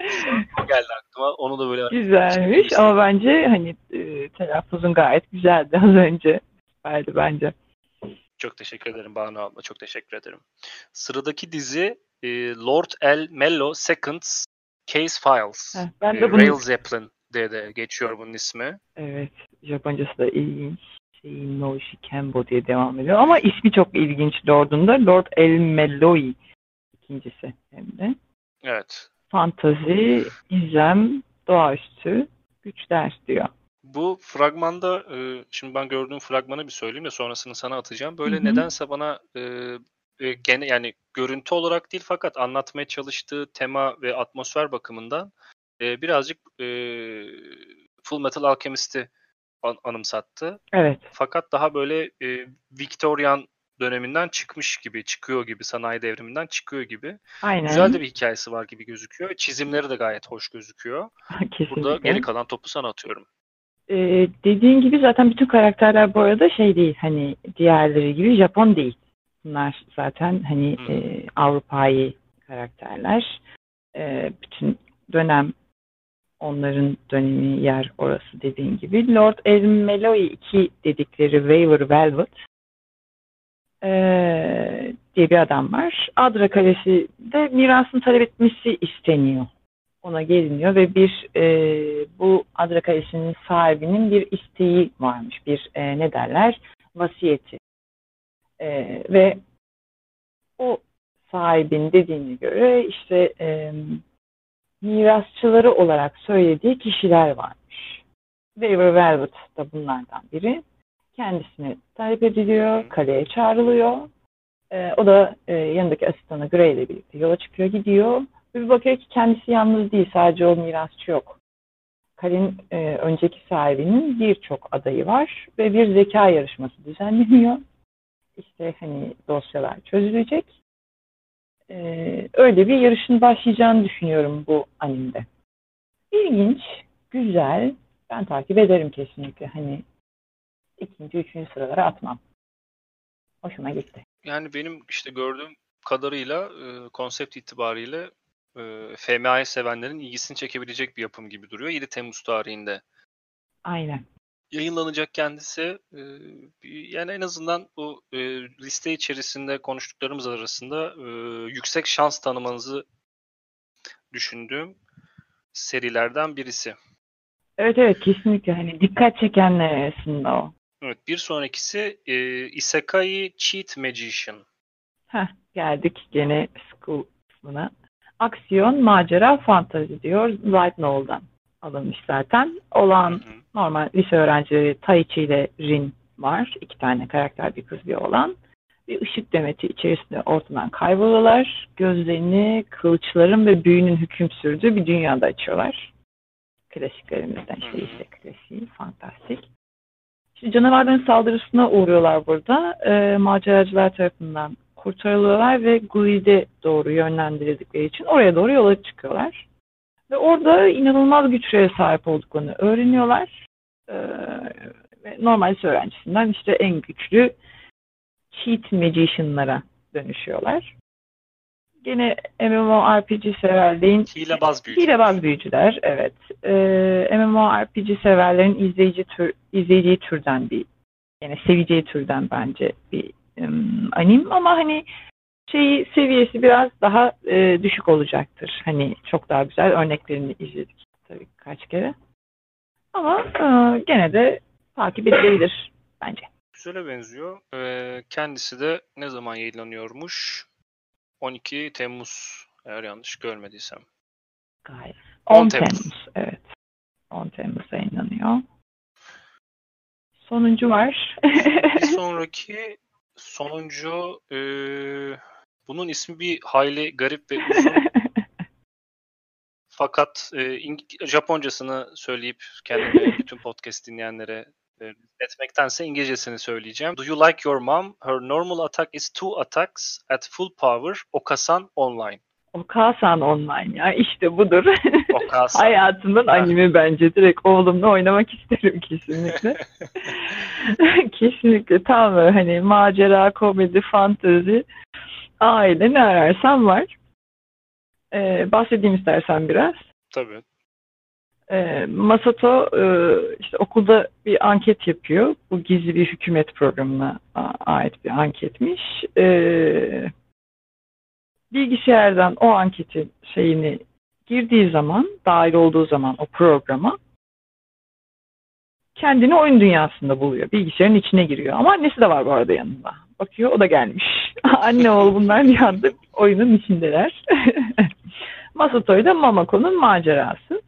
[laughs] o geldi aklıma. Onu da böyle Güzelmiş ama bence hani e, telaffuzun gayet güzeldi az önce. Süperdi bence. Çok teşekkür ederim Banu abla. Çok teşekkür ederim. Sıradaki dizi e, Lord El Mello Seconds Case Files. Heh, ben de e, bunu... Rail Zeppelin diye de geçiyor bunun ismi. Evet. Japoncası da ilginç. Şey, Noshi Kembo diye devam ediyor. Ama ismi çok ilginç Lord'un da. Lord El Melloi ikincisi hem de. Evet. Fantazi, izlem, doğaüstü, güçler diyor. Bu fragmanda e, şimdi ben gördüğüm fragmanı bir söyleyeyim de sonrasını sana atacağım. Böyle Hı-hı. nedense bana e, gene yani görüntü olarak değil fakat anlatmaya çalıştığı tema ve atmosfer bakımından e, birazcık e, Full Metal Alchemist'i an, anımsattı. Evet. Fakat daha böyle e, Victorian döneminden çıkmış gibi, çıkıyor gibi, sanayi devriminden çıkıyor gibi. Aynen. Güzel de bir hikayesi var gibi gözüküyor. Çizimleri de gayet hoş gözüküyor. [laughs] Kesinlikle. Burada geri kalan topu sana atıyorum. Ee, dediğin gibi zaten bütün karakterler bu arada şey değil hani diğerleri gibi Japon değil. Bunlar zaten hani e, Avrupa'yı karakterler. E, bütün dönem onların dönemi yer orası dediğin gibi. Lord Ermeloi 2 dedikleri Waver Velvet e, diye bir adam var. Adra Kalesi de mirasını talep etmesi isteniyor. Ona geliniyor ve bir e, bu Adra Kalesi'nin sahibinin bir isteği varmış. Bir e, ne derler? Vasiyeti. E, ve o sahibin dediğine göre işte e, mirasçıları olarak söylediği kişiler varmış. Waver Velvet da bunlardan biri. Kendisine talep ediliyor, kaleye çağrılıyor. E, o da e, yanındaki asistanı Gray ile birlikte yola çıkıyor, gidiyor. Bir bakıyor ki kendisi yalnız değil, sadece o mirasçı yok. Kalenin e, önceki sahibinin birçok adayı var ve bir zeka yarışması düzenleniyor işte hani dosyalar çözülecek. Ee, öyle bir yarışın başlayacağını düşünüyorum bu animde. İlginç, güzel. Ben takip ederim kesinlikle. Hani ikinci, üçüncü sıralara atmam. Hoşuma gitti. Yani benim işte gördüğüm kadarıyla e, konsept itibariyle e, FMA'yı sevenlerin ilgisini çekebilecek bir yapım gibi duruyor. 7 Temmuz tarihinde. Aynen yayınlanacak kendisi. E, yani en azından bu e, liste içerisinde konuştuklarımız arasında e, yüksek şans tanımanızı düşündüğüm serilerden birisi. Evet evet kesinlikle hani dikkat çekenler arasında o. Evet bir sonrakisi e, Isekai Cheat Magician. Heh geldik gene school kısmına. Aksiyon, macera, fantazi diyor Light Novel'dan alınmış zaten. Olan hı hı. normal lise öğrencileri Taichi ile Rin var. İki tane karakter bir kız bir oğlan. Bir ışık demeti içerisinde ortadan kayboluyorlar. Gözlerini kılıçların ve büyünün hüküm sürdüğü bir dünyada açıyorlar. Klasiklerimizden işte lise klasiği, fantastik. İşte canavarların saldırısına uğruyorlar burada. E, maceracılar tarafından kurtarılıyorlar ve Guide doğru yönlendirildikleri için oraya doğru yola çıkıyorlar. Ve orada inanılmaz güçlere sahip olduklarını öğreniyorlar. Ee, normal öğrencisinden işte en güçlü cheat magician'lara dönüşüyorlar. Gene MMORPG severliğin hilebaz büyücüler. Hilebaz büyücüler, evet. Ee, MMORPG severlerin izleyici tür, izleyeceği türden bir yani seveceği türden bence bir um, anim ama hani şeyi seviyesi biraz daha e, düşük olacaktır. Hani çok daha güzel örneklerini izledik tabii kaç kere. Ama e, gene de takip edilebilir bence. Güzele benziyor. Ee, kendisi de ne zaman yayınlanıyormuş? 12 Temmuz eğer yanlış görmediysem. Gayet. 10, 10 Temmuz. Temmuz. Evet. 10 Temmuz yayınlanıyor. Sonuncu var. bir [laughs] sonraki sonuncu e, bunun ismi bir hayli garip ve uzun. [laughs] Fakat e, Japoncasını söyleyip kendime [laughs] bütün podcast dinleyenlere e, etmektense İngilizcesini söyleyeceğim. Do you like your mom? Her normal attack is two attacks at full power. Okasan online. Okasan online ya işte budur. [laughs] Okasan. Hayatımın anime bence. Direkt oğlumla oynamak isterim kesinlikle. kesinlikle tam böyle hani macera, komedi, fantezi, aile ne ararsan var. Ee, bahsedeyim istersen biraz. Tabii. Ee, Masato e, işte okulda bir anket yapıyor. Bu gizli bir hükümet programına ait bir anketmiş. Ee, bilgisayardan o anketin şeyini girdiği zaman, dahil olduğu zaman o programa kendini oyun dünyasında buluyor. Bilgisayarın içine giriyor. Ama annesi de var bu arada yanında. Bakıyor o da gelmiş. [laughs] Anne oğul bunlar bir anda oyunun içindeler. [laughs] Masato ile Mamako'nun macerası.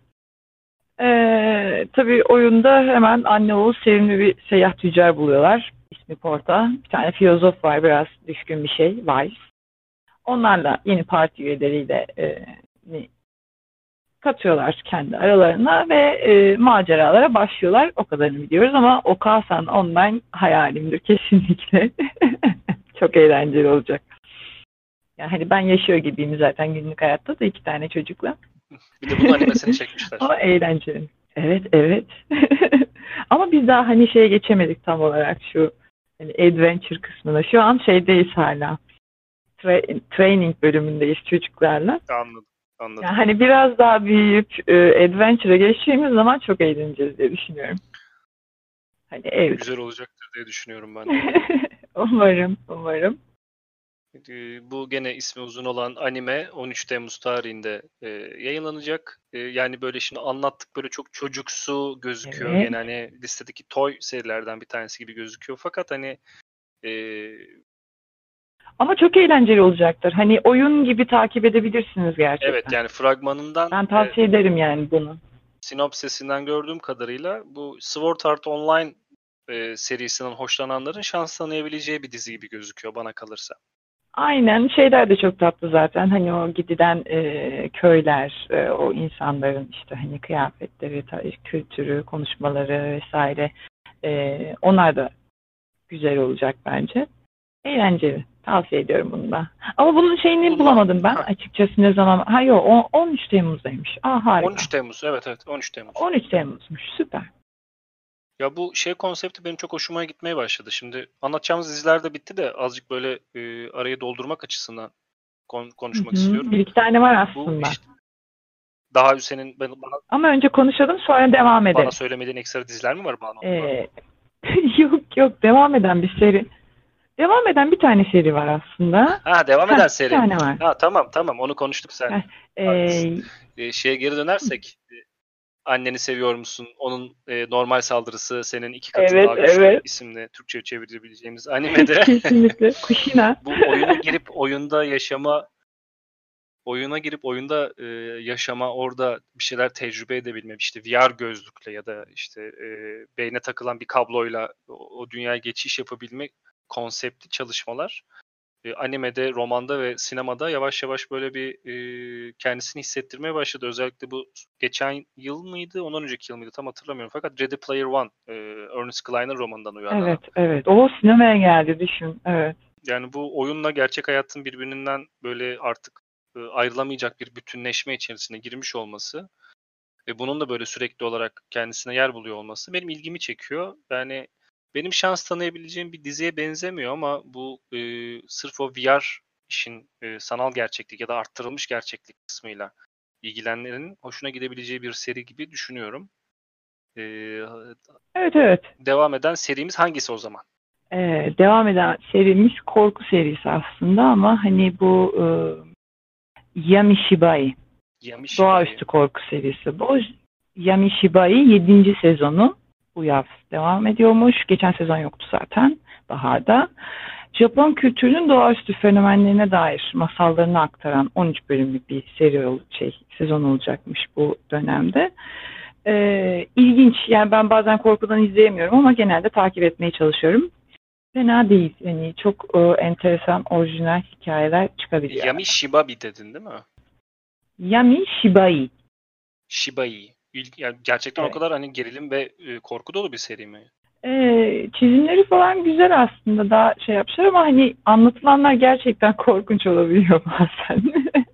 Ee, tabii oyunda hemen anne oğul sevimli bir seyyah tüccar buluyorlar. İsmi Porta. Bir tane filozof var biraz düşkün bir şey. Weiss. Onlarla yeni parti üyeleriyle e, katıyorlar kendi aralarına ve e, maceralara başlıyorlar. O kadarını biliyoruz ama Okasan online hayalimdir kesinlikle. [laughs] Çok eğlenceli olacak. Yani hani ben yaşıyor gibiyim zaten günlük hayatta da iki tane çocukla. Bir de bunu animesini çekmişler. [laughs] Ama eğlenceli. Evet, evet. [laughs] Ama biz daha hani şeye geçemedik tam olarak şu hani adventure kısmına. Şu an şeydeyiz hala. Tra- training bölümündeyiz çocuklarla. Anladım. Anladım. Yani hani biraz daha büyüyüp e, adventure'a geçtiğimiz zaman çok eğleneceğiz diye düşünüyorum. Hani evet. Güzel olacaktır diye düşünüyorum ben. [laughs] umarım, umarım. Ee, bu gene ismi uzun olan anime 13 Temmuz tarihinde e, yayınlanacak. E, yani böyle şimdi anlattık böyle çok çocuksu gözüküyor. Evet. Gene hani listedeki toy serilerden bir tanesi gibi gözüküyor. Fakat hani e, Ama çok eğlenceli olacaktır. Hani oyun gibi takip edebilirsiniz gerçekten. evet yani fragmanından Ben e, tavsiye ederim yani bunu. sinopsisinden gördüğüm kadarıyla bu Sword Art Online e, serisinden hoşlananların şans tanıyabileceği bir dizi gibi gözüküyor bana kalırsa. Aynen şeyler de çok tatlı zaten. Hani o gidilen e, köyler, e, o insanların işte hani kıyafetleri, kültürü, konuşmaları vesaire. E, onlar da güzel olacak bence. Eğlenceli. Tavsiye ediyorum bunu da. Ama bunun şeyini bulamadım ben Ha. açıkçası ne zaman. Ha yok o- 13 Temmuz'daymış. Aa harika. 13 Temmuz evet evet 13 Temmuz. 13 Temmuz'muş süper. Ya bu şey konsepti benim çok hoşuma gitmeye başladı. Şimdi anlatacağımız diziler de bitti de azıcık böyle e, arayı doldurmak açısından kon- konuşmak Hı hı. istiyorum. Bir iki tane var Bu aslında. işte daha senin ben- bana, Ama önce konuşalım sonra devam edelim. bana söylemediğin ekstra diziler mi var bana? Ee, [laughs] yok yok devam eden bir seri. Devam eden bir tane seri var aslında. Ha devam Ha, eden bir seri. tane var. Ha tamam tamam onu konuştuk sen. Ee, Haklısın. E, şeye geri dönersek e, anneni seviyor musun? Onun e, normal saldırısı senin iki katı Evet, daha güçlü evet. isimli Türkçe çevirebileceğimiz [laughs] animede kesinlikle. Kushina. [laughs] bu oyuna girip oyunda yaşama oyuna girip oyunda e, yaşama orada bir şeyler tecrübe edebilme işte VR gözlükle ya da işte e, beyne takılan bir kabloyla o, o dünyaya geçiş yapabilme konseptli çalışmalar e, animede, romanda ve sinemada yavaş yavaş böyle bir e, kendisini hissettirmeye başladı. Özellikle bu geçen yıl mıydı, ondan önceki yıl mıydı tam hatırlamıyorum. Fakat Ready Player One, e, Ernest Cline'ın romanından uyarlanan. Evet evet. O sinemaya geldi düşün. Evet. Yani bu oyunla gerçek hayatın birbirinden böyle artık e, ayrılamayacak bir bütünleşme içerisine girmiş olması ve bunun da böyle sürekli olarak kendisine yer buluyor olması benim ilgimi çekiyor. Yani benim şans tanıyabileceğim bir diziye benzemiyor ama bu e, sırf o VR işin e, sanal gerçeklik ya da arttırılmış gerçeklik kısmıyla ilgilenenlerin hoşuna gidebileceği bir seri gibi düşünüyorum. E, Evet evet. devam eden serimiz hangisi o zaman? Ee, devam eden serimiz korku serisi aslında ama hani bu e, Yamishibai. Yamishibai. Doğaüstü korku serisi. Bu Yamishibai 7. sezonu bu yaz devam ediyormuş. Geçen sezon yoktu zaten baharda. Japon kültürünün doğaüstü fenomenlerine dair masallarını aktaran 13 bölümlük bir seri şey sezon olacakmış bu dönemde. Ee, ilginç yani ben bazen korkudan izleyemiyorum ama genelde takip etmeye çalışıyorum. Fena değil. Yani çok e, enteresan orijinal hikayeler çıkabiliyor. Yamishibabi dedin değil mi? Yami Shibai. Shibai. Yani gerçekten evet. o kadar hani gerilim ve e, korku dolu bir seri mi? Ee, çizimleri falan güzel aslında daha şey yapmışlar ama hani anlatılanlar gerçekten [laughs] korkunç olabiliyor bazen.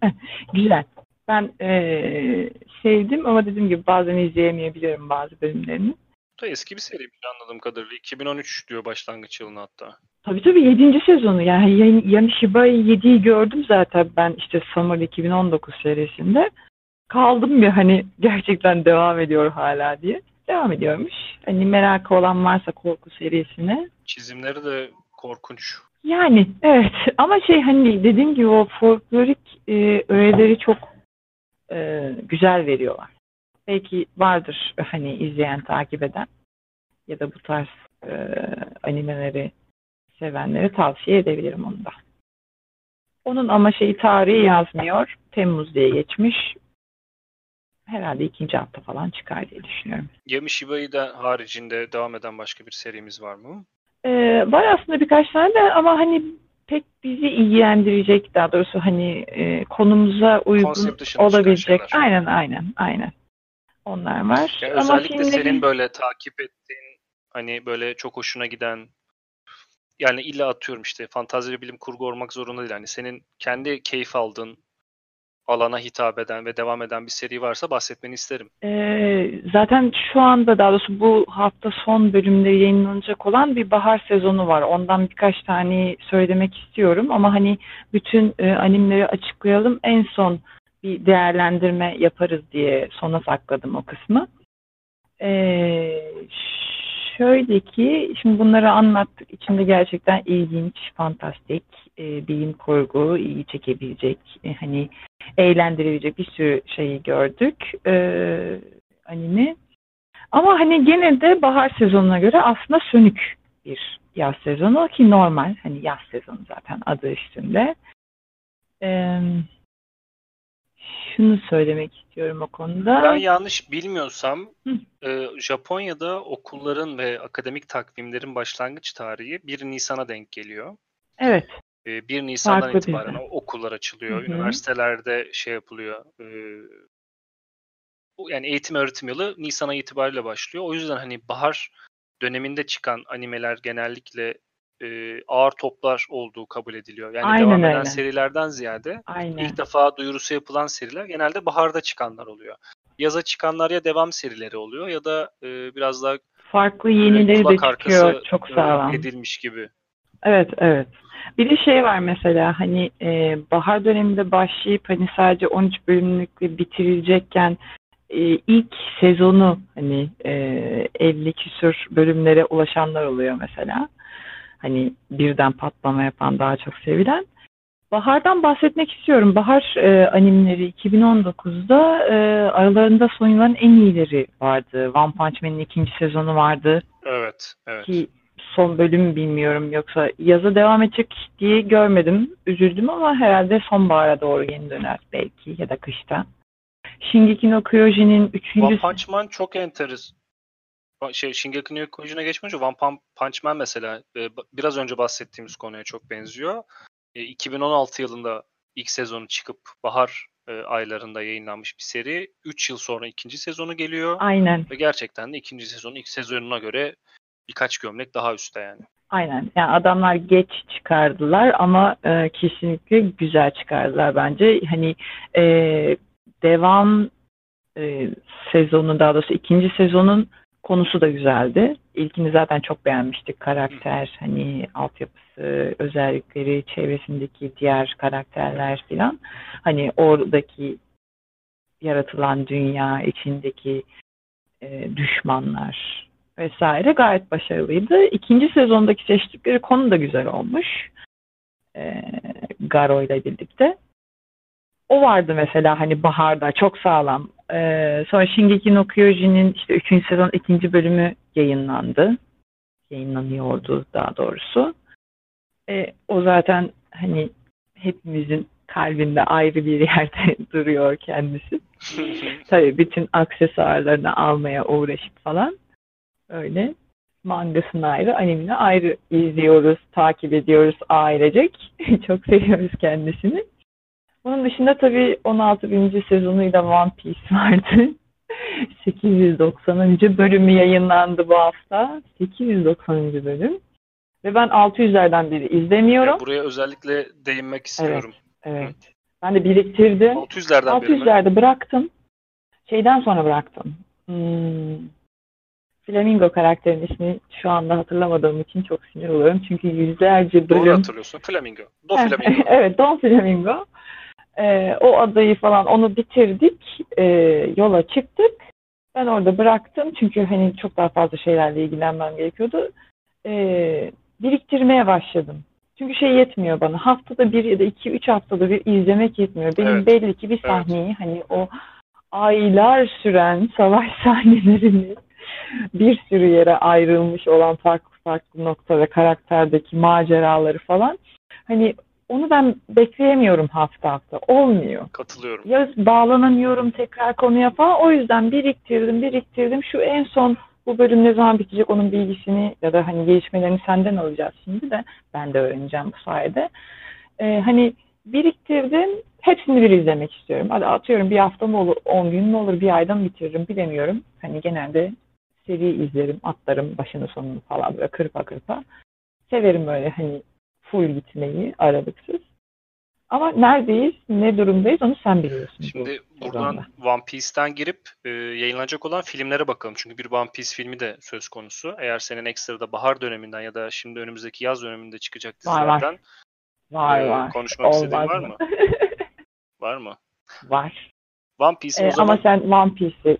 [laughs] güzel. Ben ee, sevdim ama dediğim gibi bazen izleyemeyebiliyorum bazı bölümlerini. Bu da eski bir seri anladığım kadarıyla. 2013 diyor başlangıç yılına hatta. Tabii tabii 7. sezonu. Yani yani Shiba'yı 7'yi gördüm zaten ben işte Summer 2019 serisinde. Kaldım bir hani gerçekten devam ediyor hala diye. Devam ediyormuş. Hani merakı olan varsa korku serisine. Çizimleri de korkunç. Yani evet ama şey hani dediğim gibi o folklorik e, öğeleri çok e, güzel veriyorlar. Belki vardır hani izleyen, takip eden ya da bu tarz e, animeleri sevenlere tavsiye edebilirim onu da. Onun ama şeyi tarihi yazmıyor. Temmuz diye geçmiş. Herhalde ikinci hafta falan çıkar diye düşünüyorum. Yami Shiba'yı da haricinde devam eden başka bir serimiz var mı? Ee, var aslında birkaç tane de ama hani pek bizi ilgilendirecek daha doğrusu hani e, konumuza uygun olabilecek. Aynen aynen aynen. Onlar var. Yani ama özellikle filmleri... senin böyle takip ettiğin hani böyle çok hoşuna giden yani illa atıyorum işte fantazi ve bilim kurgu olmak zorunda değil. Yani senin kendi keyif aldığın alana hitap eden ve devam eden bir seri varsa bahsetmeni isterim. Ee, zaten şu anda daha doğrusu bu hafta son bölümde yayınlanacak olan bir bahar sezonu var. Ondan birkaç tane söylemek istiyorum ama hani bütün e, animleri açıklayalım. En son bir değerlendirme yaparız diye sona sakladım o kısmı. Ee, şöyle ki şimdi bunları anlattık. İçinde gerçekten ilginç, fantastik, e, bilim kurgu, iyi çekebilecek, e, hani eğlendirebilecek bir sürü şeyi gördük. E, anime. Ama hani gene de bahar sezonuna göre aslında sönük bir yaz sezonu ki normal. Hani yaz sezonu zaten adı üstünde. Eee şunu söylemek istiyorum o konuda. Ben yanlış bilmiyorsam e, Japonya'da okulların ve akademik takvimlerin başlangıç tarihi 1 Nisan'a denk geliyor. Evet. E, 1 Nisan'dan Farklı itibaren bizden. okullar açılıyor. Hı-hı. Üniversitelerde şey yapılıyor. E, yani eğitim öğretim yılı Nisan ayı itibariyle başlıyor. O yüzden hani bahar döneminde çıkan animeler genellikle e, ağır toplar olduğu kabul ediliyor. Yani Aynen devam eden öyle. serilerden ziyade Aynen. ilk defa duyurusu yapılan seriler genelde baharda çıkanlar oluyor. Yaza çıkanlar ya devam serileri oluyor ya da e, biraz daha farklı yenileri de çıkıyor çok sağlam edilmiş gibi. Evet evet. Bir de şey var mesela hani e, bahar döneminde başlayıp hani sadece 13 bölümlükle bitirilecekken e, ilk sezonu hani e, 50 küsür bölümlere ulaşanlar oluyor mesela hani birden patlama yapan daha çok sevilen. Bahar'dan bahsetmek istiyorum. Bahar e, animleri 2019'da e, aralarında soyulan en iyileri vardı. One Punch Man'in ikinci sezonu vardı. Evet, evet. Ki son bölüm bilmiyorum yoksa yazı devam edecek diye görmedim. Üzüldüm ama herhalde sonbahara doğru yeni döner belki ya da kışta. Shingeki no Kyojin'in üçüncü... One Punch Man çok enteres şey Shingeki no Kyojin'e geçmeyince One Punch Man mesela e, biraz önce bahsettiğimiz konuya çok benziyor. 2016 e, yılında ilk sezonu çıkıp bahar e, aylarında yayınlanmış bir seri. 3 yıl sonra ikinci sezonu geliyor. Aynen. Ve gerçekten de ikinci sezonu ilk sezonuna göre birkaç gömlek daha üstte yani. Aynen. Yani adamlar geç çıkardılar ama e, kesinlikle güzel çıkardılar bence. Hani e, devam e, sezonu daha doğrusu ikinci sezonun Konusu da güzeldi. İlkini zaten çok beğenmiştik. Karakter, hani altyapısı, özellikleri, çevresindeki diğer karakterler filan. Hani oradaki yaratılan dünya, içindeki e, düşmanlar vesaire gayet başarılıydı. İkinci sezondaki seçtikleri konu da güzel olmuş. E, Garo ile birlikte. O vardı mesela hani Bahar'da çok sağlam ee, sonra Shingeki no Kyojin'in işte 3. sezon 2. bölümü yayınlandı. Yayınlanıyordu daha doğrusu. Ee, o zaten hani hepimizin kalbinde ayrı bir yerde [laughs] duruyor kendisi. [laughs] Tabii bütün aksesuarlarını almaya uğraşıp falan öyle mangasını ayrı, animini ayrı izliyoruz, takip ediyoruz ailecek. [laughs] Çok seviyoruz kendisini. Onun dışında tabii 16. sezonuyla One Piece vardı. [laughs] 890. bölümü yayınlandı bu hafta. 890. bölüm. Ve ben 600'lerden beri izlemiyorum. Ya buraya özellikle değinmek istiyorum. Evet. evet. Ben de biriktirdim. 600'lerden 600'lerde bıraktım. Şeyden sonra bıraktım. Hmm. Flamingo karakterin ismi şu anda hatırlamadığım için çok sinir oluyorum. Çünkü yüzlerce bölüm... Doğru hatırlıyorsun. Flamingo. Don Flamingo. [laughs] evet, Don Flamingo. Ee, o adayı falan onu bitirdik. Ee, yola çıktık. Ben orada bıraktım. Çünkü hani çok daha fazla şeylerle ilgilenmem gerekiyordu. Ee, biriktirmeye başladım. Çünkü şey yetmiyor bana. Haftada bir ya da iki, üç haftada bir izlemek yetmiyor. Benim evet. belli ki bir sahneyi evet. hani o aylar süren [laughs] savaş sahnelerini bir sürü yere ayrılmış olan farklı farklı noktada karakterdeki maceraları falan hani onu ben bekleyemiyorum hafta hafta. Olmuyor. Katılıyorum. Ya bağlanamıyorum tekrar konuya falan. O yüzden biriktirdim, biriktirdim. Şu en son bu bölüm ne zaman bitecek onun bilgisini ya da hani gelişmelerini senden alacağız şimdi de. Ben de öğreneceğim bu sayede. Ee, hani biriktirdim. Hepsini bir izlemek istiyorum. Hadi atıyorum bir hafta mı olur, 10 gün mü olur, bir ayda mı bitiririm bilemiyorum. Hani genelde seri izlerim, atlarım başını sonunu falan böyle kırpa kırpa. Severim böyle hani full gitmeyi aralıksız. Ama neredeyiz, ne durumdayız onu sen biliyorsun. Şimdi bu buradan One Piece'ten girip e, yayınlanacak olan filmlere bakalım. Çünkü bir One Piece filmi de söz konusu. Eğer senin ekstrada bahar döneminden ya da şimdi önümüzdeki yaz döneminde çıkacak dizilerden var, var. E, var. konuşmak Olmaz istediğin var mı? [laughs] var mı? Var. One Piece ee, zaman... Ama sen One Piece'i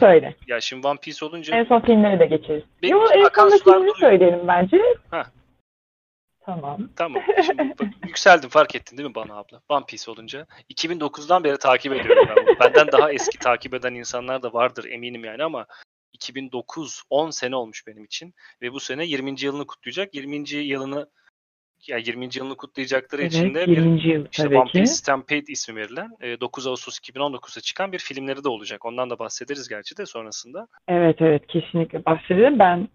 söyle. Ya şimdi One Piece olunca... En son filmleri de geçeriz. Benim Yo, en son filmini söyleyelim bence. Heh. Tamam. Tamam. [laughs] Şimdi bak, yükseldim fark ettin değil mi bana abla? One Piece olunca. 2009'dan beri takip ediyorum ben. Benden daha eski takip eden insanlar da vardır eminim yani ama 2009 10 sene olmuş benim için ve bu sene 20. yılını kutlayacak. 20. yılını ya 20. yılını kutlayacakları evet, için de bir yıl, işte One Piece Stampede ismi verilen 9 Ağustos 2019'da çıkan bir filmleri de olacak. Ondan da bahsederiz gerçi de sonrasında. Evet evet kesinlikle bahsedelim. Ben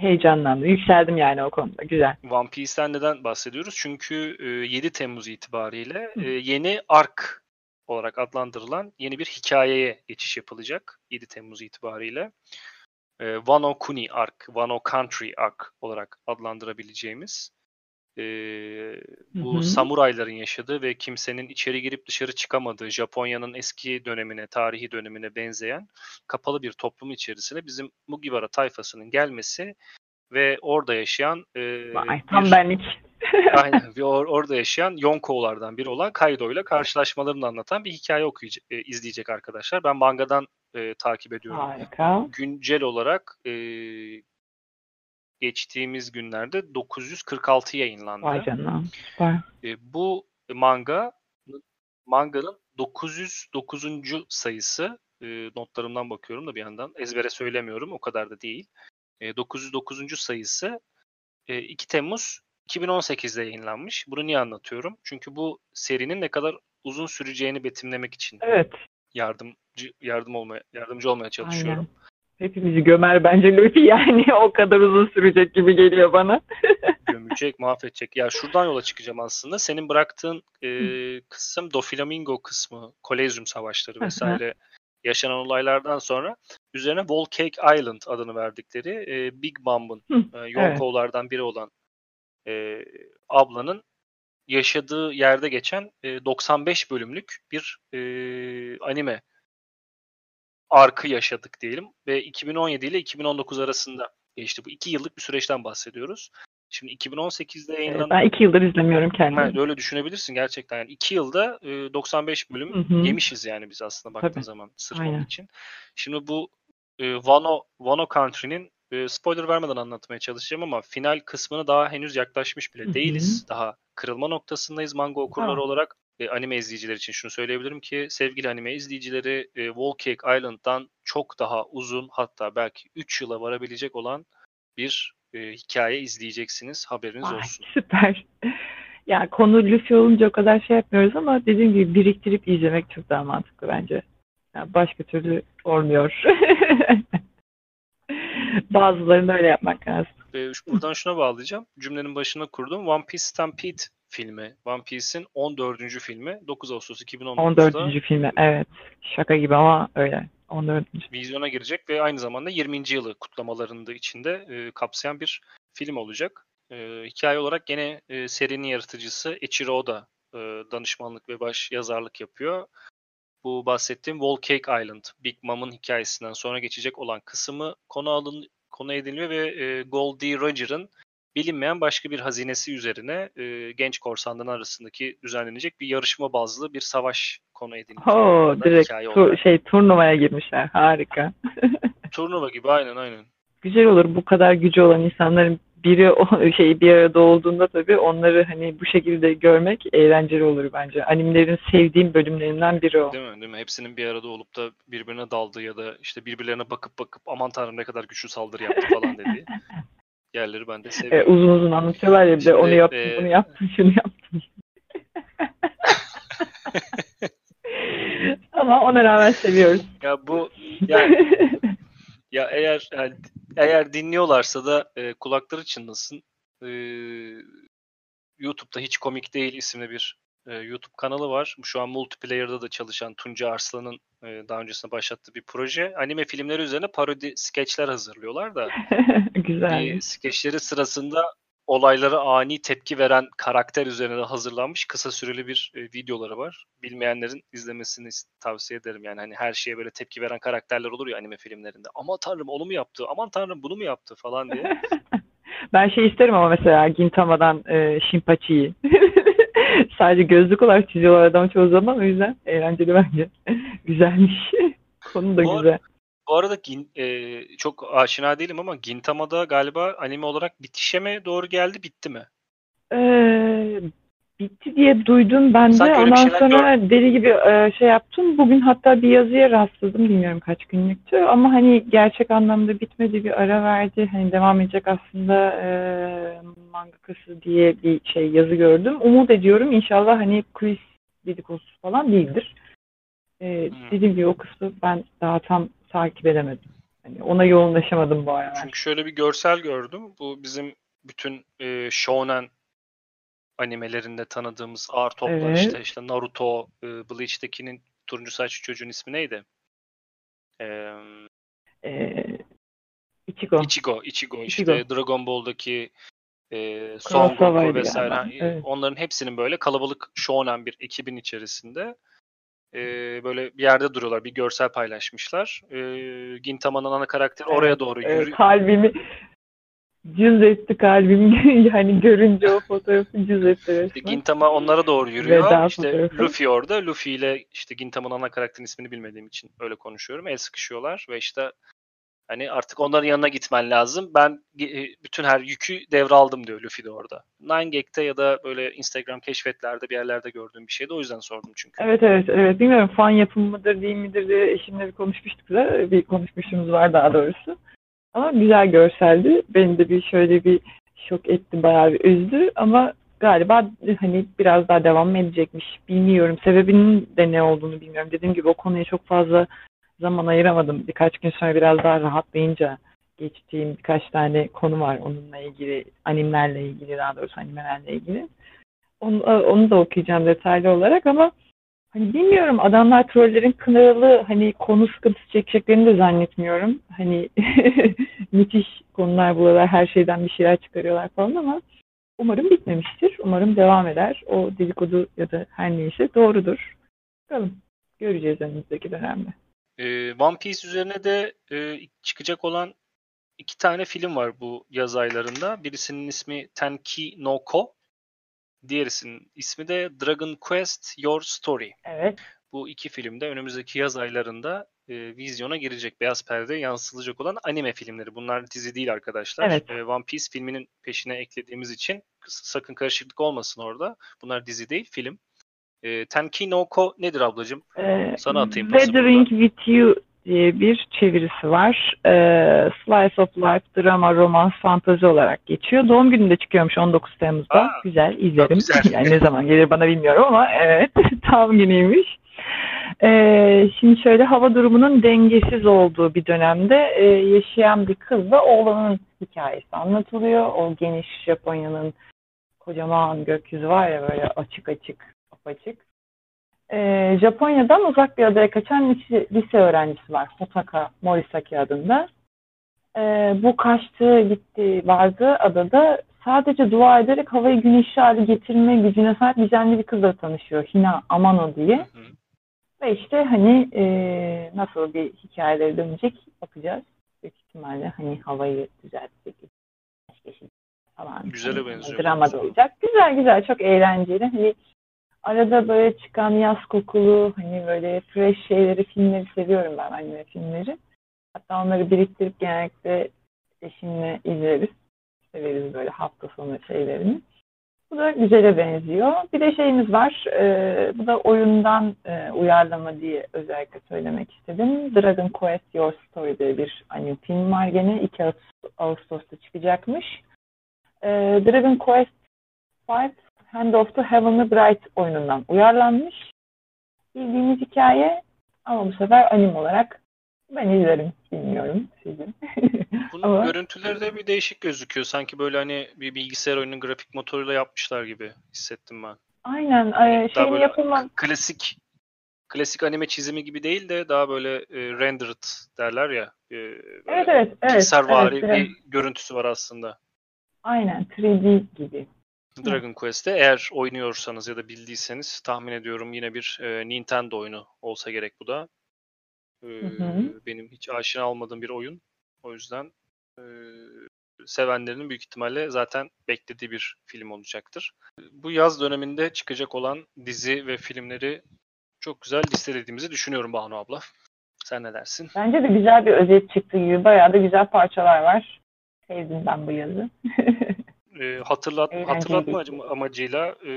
heyecanlandım. Yükseldim yani o konuda. Güzel. One Piece'ten neden bahsediyoruz? Çünkü 7 Temmuz itibariyle yeni ark olarak adlandırılan yeni bir hikayeye geçiş yapılacak 7 Temmuz itibariyle. Wano Kuni Ark, Wano Country Ark olarak adlandırabileceğimiz e, bu hı hı. samurayların yaşadığı ve kimsenin içeri girip dışarı çıkamadığı Japonya'nın eski dönemine, tarihi dönemine benzeyen kapalı bir toplum içerisine bizim Mugiwara tayfasının gelmesi ve orada yaşayan e, Vay, tam [laughs] [laughs] bir, benlik. aynen, ve or, orada yaşayan Yonko'lardan biri olan Kaido ile karşılaşmalarını anlatan bir hikaye okuyacak, e, izleyecek arkadaşlar. Ben mangadan e, takip ediyorum. Harika. Güncel olarak e, geçtiğimiz günlerde 946 yayınlandı. Vay canına. Vay. E, bu manga manganın 909. sayısı e, notlarımdan bakıyorum da bir yandan ezbere söylemiyorum o kadar da değil. E, 909. sayısı e, 2 Temmuz 2018'de yayınlanmış. Bunu niye anlatıyorum? Çünkü bu serinin ne kadar uzun süreceğini betimlemek için evet. yardımcı yardım olmaya yardımcı olmaya çalışıyorum. Aynen hepimizi gömer bence Luffy [laughs] yani o kadar uzun sürecek gibi geliyor bana. [laughs] Gömecek, mahvedecek. Ya şuradan yola çıkacağım aslında. Senin bıraktığın e, kısım Doflamingo kısmı, Kolezyum savaşları vesaire yaşanan olaylardan sonra üzerine Volcake Island adını verdikleri e, Big Bomb'un e, Yonko'lardan biri olan e, ablanın yaşadığı yerde geçen e, 95 bölümlük bir e, anime arkı yaşadık diyelim ve 2017 ile 2019 arasında geçti. Bu iki yıllık bir süreçten bahsediyoruz. Şimdi 2018'de yayınlanan... Ben iki yıldır izlemiyorum kendimi. Öyle düşünebilirsin gerçekten. Yani iki yılda e, 95 bölüm hı hı. yemişiz yani biz aslında baktığın Tabii. zaman sırf Aynen. onun için. Şimdi bu e, Wano, Wano Country'nin e, spoiler vermeden anlatmaya çalışacağım ama final kısmına daha henüz yaklaşmış bile değiliz. Hı hı. Daha kırılma noktasındayız manga okurları ha. olarak e, anime izleyiciler için şunu söyleyebilirim ki sevgili anime izleyicileri e, Wallcake Island'dan çok daha uzun hatta belki 3 yıla varabilecek olan bir e, hikaye izleyeceksiniz. Haberiniz Ay, olsun. Süper. Ya konu Luffy olunca o kadar şey yapmıyoruz ama dediğim gibi biriktirip izlemek çok daha mantıklı bence. Yani başka türlü olmuyor. [laughs] Bazılarını öyle yapmak lazım. E, buradan şuna bağlayacağım. Cümlenin başına kurdum. One Piece Stampede filmi. One Piece'in 14. filmi 9 Ağustos 2019'da. 14. filmi evet. Şaka gibi ama öyle. 14. Vizyona girecek ve aynı zamanda 20. yılı kutlamalarını da içinde e, kapsayan bir film olacak. E, hikaye olarak gene e, serinin yaratıcısı Eiichiro Oda e, danışmanlık ve baş yazarlık yapıyor. Bu bahsettiğim Wall Cake Island, Big Mom'un hikayesinden sonra geçecek olan kısmı konu alın konu ediliyor ve e, Goldie Roger'ın bilinmeyen başka bir hazinesi üzerine e, genç korsanların arasındaki düzenlenecek bir yarışma bazlı bir savaş konu edilmiş. Oo, direkt tu- şey turnuvaya girmişler. Harika. [laughs] Turnuva gibi aynen aynen. Güzel olur bu kadar gücü olan insanların biri o [laughs] şey bir arada olduğunda tabii onları hani bu şekilde görmek eğlenceli olur bence. Animelerin sevdiğim bölümlerinden biri o. Değil mi? Değil mi? Hepsinin bir arada olup da birbirine daldığı ya da işte birbirlerine bakıp bakıp aman tanrım ne kadar güçlü saldırı yaptı falan dediği [laughs] yerleri ben de e, seviyorum. E, uzun uzun anlatıyorlar ya bir de onu yaptım, e... bunu yaptım, şunu yaptım. [laughs] Ama ona rağmen seviyoruz. Ya bu yani [laughs] ya eğer yani eğer dinliyorlarsa da e, kulakları çınlasın. E, YouTube'da hiç komik değil isimli bir e, YouTube kanalı var. Şu an multiplayer'da da çalışan Tunca Arslan'ın e, daha öncesinde başlattığı bir proje. Anime filmleri üzerine parodi skeçler hazırlıyorlar da. [laughs] Güzel. E, skeçleri sırasında olaylara ani tepki veren karakter üzerine hazırlanmış kısa süreli bir e, videoları var. Bilmeyenlerin izlemesini tavsiye ederim. Yani hani her şeye böyle tepki veren karakterler olur ya anime filmlerinde. Aman tanrım onu mu yaptı? Aman tanrım bunu mu yaptı falan diye. [laughs] ben şey isterim ama mesela Gintama'dan e, Shinpachi'yi. [laughs] [laughs] Sadece gözlük olarak çiziyorlar adam çoğu zaman o yüzden eğlenceli bence. [laughs] Güzelmiş. [laughs] Konu da bu güzel. Bu arada e, çok aşina değilim ama Gintama'da galiba anime olarak bitişe mi doğru geldi bitti mi? Ee, bitti diye duydum ben de. Ondan sonra gör... deli gibi e, şey yaptım. Bugün hatta bir yazıya rastladım. Bilmiyorum kaç günlüktü. Ama hani gerçek anlamda bitmedi bir ara verdi. Hani devam edecek aslında e, mangakası diye bir şey yazı gördüm. Umut ediyorum inşallah hani Chris dedikodusu falan değildir. E, hmm. Dediğim gibi o kısmı ben daha tam takip edemedim. Yani ona yoğunlaşamadım bu ara. Çünkü şöyle bir görsel gördüm. Bu bizim bütün e, shonen animelerinde tanıdığımız ağır toplar evet. işte işte Naruto, e, Bleach'tekinin turuncu saçlı çocuğun ismi neydi? Ee, ee, Ichigo. Ichigo, Ichigo. Ichigo. İşte Dragon Ball'daki e, Son Goku vesaire. Yani. Evet. Onların hepsinin böyle kalabalık shonen bir ekibin içerisinde e, böyle bir yerde duruyorlar. Bir görsel paylaşmışlar. E, Gintama'nın ana karakteri evet, oraya doğru yürüyor. Evet, kalbimi cız etti kalbim. yani [laughs] görünce o fotoğrafı cız etti resmen. Gintama onlara doğru yürüyor. Veda işte fotoğrafı. Luffy orada. Luffy ile işte Gintama'nın ana karakterin ismini bilmediğim için öyle konuşuyorum. El sıkışıyorlar ve işte Hani artık onların yanına gitmen lazım. Ben e, bütün her yükü devraldım diyor Luffy de orada. Nine ya da böyle Instagram keşfetlerde bir yerlerde gördüğüm bir şeydi. O yüzden sordum çünkü. Evet evet evet. Bilmiyorum fan yapımı mıdır değil midir diye eşimle bir konuşmuştuk da bir konuşmuşumuz var daha doğrusu. Ama güzel görseldi. Beni de bir şöyle bir şok etti, bayağı bir üzdü ama galiba hani biraz daha devam edecekmiş. Bilmiyorum. Sebebinin de ne olduğunu bilmiyorum. Dediğim gibi o konuya çok fazla zaman ayıramadım. Birkaç gün sonra biraz daha rahatlayınca geçtiğim birkaç tane konu var onunla ilgili, animlerle ilgili daha doğrusu animelerle ilgili. Onu, onu da okuyacağım detaylı olarak ama hani bilmiyorum adamlar trollerin kınalı hani konu sıkıntısı çekeceklerini de zannetmiyorum. Hani [laughs] müthiş konular buralar her şeyden bir şeyler çıkarıyorlar falan ama umarım bitmemiştir. Umarım devam eder. O dedikodu ya da her neyse doğrudur. Bakalım. Göreceğiz önümüzdeki dönemde. Ee, One Piece üzerine de e, çıkacak olan iki tane film var bu yaz aylarında. Birisinin ismi Tenki no Ko. Diğerisinin ismi de Dragon Quest Your Story. Evet. Bu iki filmde önümüzdeki yaz aylarında e, vizyona girecek. Beyaz perde yansıtılacak olan anime filmleri. Bunlar dizi değil arkadaşlar. Evet. E, One Piece filminin peşine eklediğimiz için sakın karışıklık olmasın orada. Bunlar dizi değil, film. E, Tenki no Ko nedir ablacığım? Ee, Sana atayım Weathering with You diye bir çevirisi var. Ee, Slice of Life, drama, romans, fantazi olarak geçiyor. Doğum gününde çıkıyormuş 19 Temmuz'da. Aa, güzel, izlerim. Güzel. yani ne zaman gelir bana bilmiyorum ama evet, [laughs] tam günüymüş. Ee, şimdi şöyle hava durumunun dengesiz olduğu bir dönemde e, yaşayan bir kız ve oğlanın hikayesi anlatılıyor. O geniş Japonya'nın kocaman gökyüzü var ya böyle açık açık apaçık. E, Japonya'dan uzak bir adaya kaçan lise, lise öğrencisi var. Hotaka Morisaki adında. E, bu kaçtığı gitti vardı adada sadece dua ederek havayı güneşli hale getirme gücüne sahip canlı bir kızla tanışıyor. Hina Amano diye. Hı hı. Ve işte hani e, nasıl bir hikayeleri dönecek bakacağız. Büyük ihtimalle hani havayı düzeltecek. Falan. Güzele benziyor. Drama da olacak. Güzel güzel çok eğlenceli. Hani arada böyle çıkan yaz kokulu hani böyle fresh şeyleri filmleri seviyorum ben anime filmleri. Hatta onları biriktirip genellikle eşimle izleriz. Severiz böyle hafta sonu şeylerini. Bu da güzele benziyor. Bir de şeyimiz var. E, bu da oyundan e, uyarlama diye özellikle söylemek istedim. Dragon Quest Your Story diye bir anime film var gene. 2 Ağustos'ta çıkacakmış. E, Dragon Quest 5 Hand of the Heavenly Bright oyunundan uyarlanmış. Bildiğimiz hikaye ama bu sefer anime olarak ben izlerim. Bilmiyorum sizin. [laughs] Bunun Ama... görüntüleri de bir değişik gözüküyor. Sanki böyle hani bir bilgisayar oyunun grafik motoruyla yapmışlar gibi hissettim ben. Aynen. Ee, şeyin yapılma... Klasik klasik anime çizimi gibi değil de daha böyle e, rendered derler ya. E, evet evet. evet evet, bir görüntüsü var aslında. Aynen 3D gibi. Dragon Quest'te eğer oynuyorsanız ya da bildiyseniz tahmin ediyorum yine bir e, Nintendo oyunu olsa gerek bu da. E, hı hı. Benim hiç aşina olmadığım bir oyun. O yüzden e, sevenlerinin büyük ihtimalle zaten beklediği bir film olacaktır. Bu yaz döneminde çıkacak olan dizi ve filmleri çok güzel listelediğimizi düşünüyorum Banu abla. Sen ne dersin? Bence de güzel bir özet çıktı gibi. Bayağı da güzel parçalar var. Sevdim ben bu yazı. [laughs] e, hatırlat, hatırlatma amacıyla e,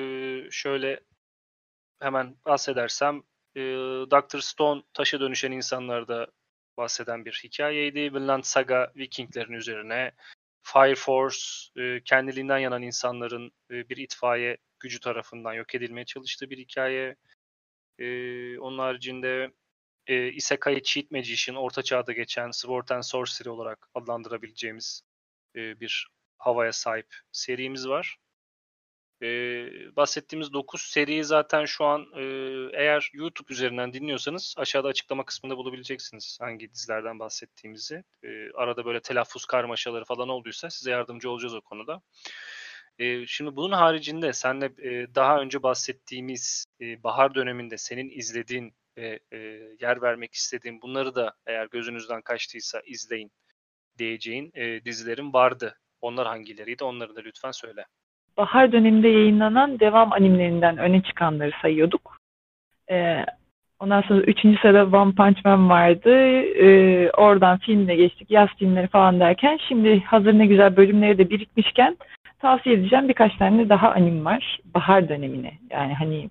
şöyle hemen bahsedersem e, Dr. Stone taşa dönüşen insanlarda bahseden bir hikayeydi. Vinland Saga Vikinglerin üzerine. Fire Force e, kendiliğinden yanan insanların e, bir itfaiye gücü tarafından yok edilmeye çalıştığı bir hikaye. E, onun haricinde e, Isekai Cheat Magician, Orta Çağ'da geçen Sword and Sorcery olarak adlandırabileceğimiz e, bir havaya sahip serimiz var. Ee, bahsettiğimiz 9 seriyi zaten şu an e, eğer YouTube üzerinden dinliyorsanız aşağıda açıklama kısmında bulabileceksiniz hangi dizilerden bahsettiğimizi. E, arada böyle telaffuz karmaşaları falan olduysa size yardımcı olacağız o konuda. E, şimdi bunun haricinde senle e, daha önce bahsettiğimiz e, bahar döneminde senin izlediğin ve e, yer vermek istediğin bunları da eğer gözünüzden kaçtıysa izleyin diyeceğin e, dizilerin vardı. Onlar hangileriydi? Onları da lütfen söyle bahar döneminde yayınlanan devam animelerinden öne çıkanları sayıyorduk. Ee, ondan sonra üçüncü sırada One Punch Man vardı. Ee, oradan filmle geçtik. Yaz filmleri falan derken şimdi hazır ne güzel bölümleri de birikmişken tavsiye edeceğim birkaç tane daha anim var. Bahar dönemine. Yani hani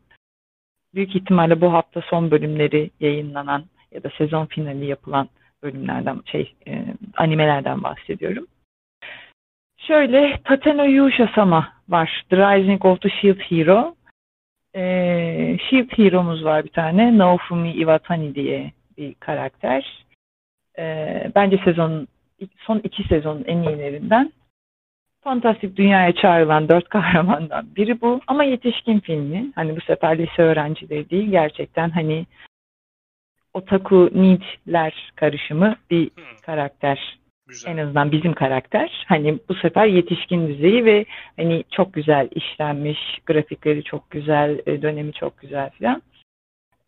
büyük ihtimalle bu hafta son bölümleri yayınlanan ya da sezon finali yapılan bölümlerden şey e, animelerden bahsediyorum. Şöyle Tateno Yushasama var. The Rising of the Shield Hero. Ee, Shield Hero'muz var bir tane. Naofumi Iwatani diye bir karakter. Ee, bence sezon son iki sezonun en iyilerinden. Fantastik dünyaya çağrılan dört kahramandan biri bu. Ama yetişkin filmi. Hani bu sefer lise öğrencileri değil. Gerçekten hani otaku nidler karışımı bir hmm. karakter Güzel. En azından bizim karakter. Hani bu sefer yetişkin düzeyi ve hani çok güzel işlenmiş, grafikleri çok güzel, e, dönemi çok güzel filan.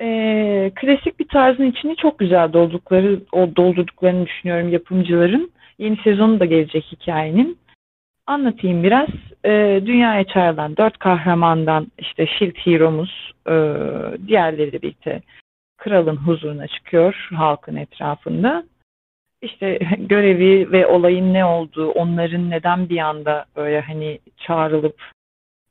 Ee, klasik bir tarzın içini çok güzel doldukları, o doldurduklarını düşünüyorum yapımcıların. Yeni sezonu da gelecek hikayenin. Anlatayım biraz. Ee, dünyaya çağrılan dört kahramandan işte Shield Hero'muz, e, diğerleri birlikte kralın huzuruna çıkıyor halkın etrafında işte [laughs] görevi ve olayın ne olduğu, onların neden bir anda böyle hani çağrılıp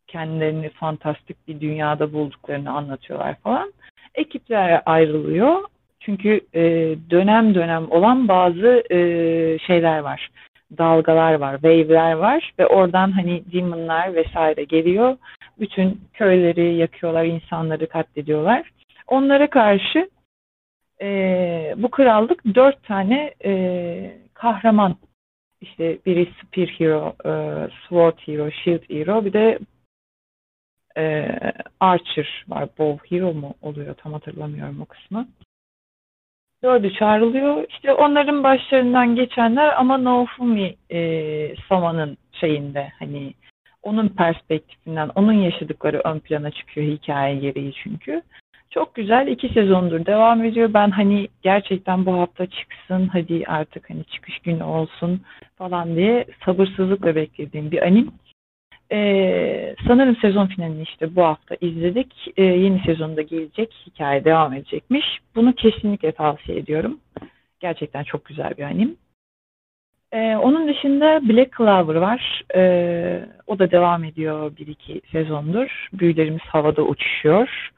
kendilerini fantastik bir dünyada bulduklarını anlatıyorlar falan. Ekipler ayrılıyor. Çünkü e, dönem dönem olan bazı e, şeyler var. Dalgalar var, wave'ler var ve oradan hani demonlar vesaire geliyor. Bütün köyleri yakıyorlar, insanları katlediyorlar. Onlara karşı e, bu krallık dört tane e, kahraman işte biri Spear Hero, e, Sword Hero, Shield Hero bir de E, Archer var. Bow Hero mu oluyor? Tam hatırlamıyorum o kısmı. Dördü çağrılıyor. İşte onların başlarından geçenler ama Naofumi e, Sama'nın şeyinde hani onun perspektifinden, onun yaşadıkları ön plana çıkıyor hikaye gereği çünkü. Çok güzel. iki sezondur devam ediyor. Ben hani gerçekten bu hafta çıksın, hadi artık hani çıkış günü olsun falan diye sabırsızlıkla beklediğim bir anim. Ee, sanırım sezon finalini işte bu hafta izledik. Ee, yeni sezonda gelecek. Hikaye devam edecekmiş. Bunu kesinlikle tavsiye ediyorum. Gerçekten çok güzel bir anim. Ee, onun dışında Black Clover var. Ee, o da devam ediyor bir iki sezondur. Büyülerimiz havada uçuşuyor.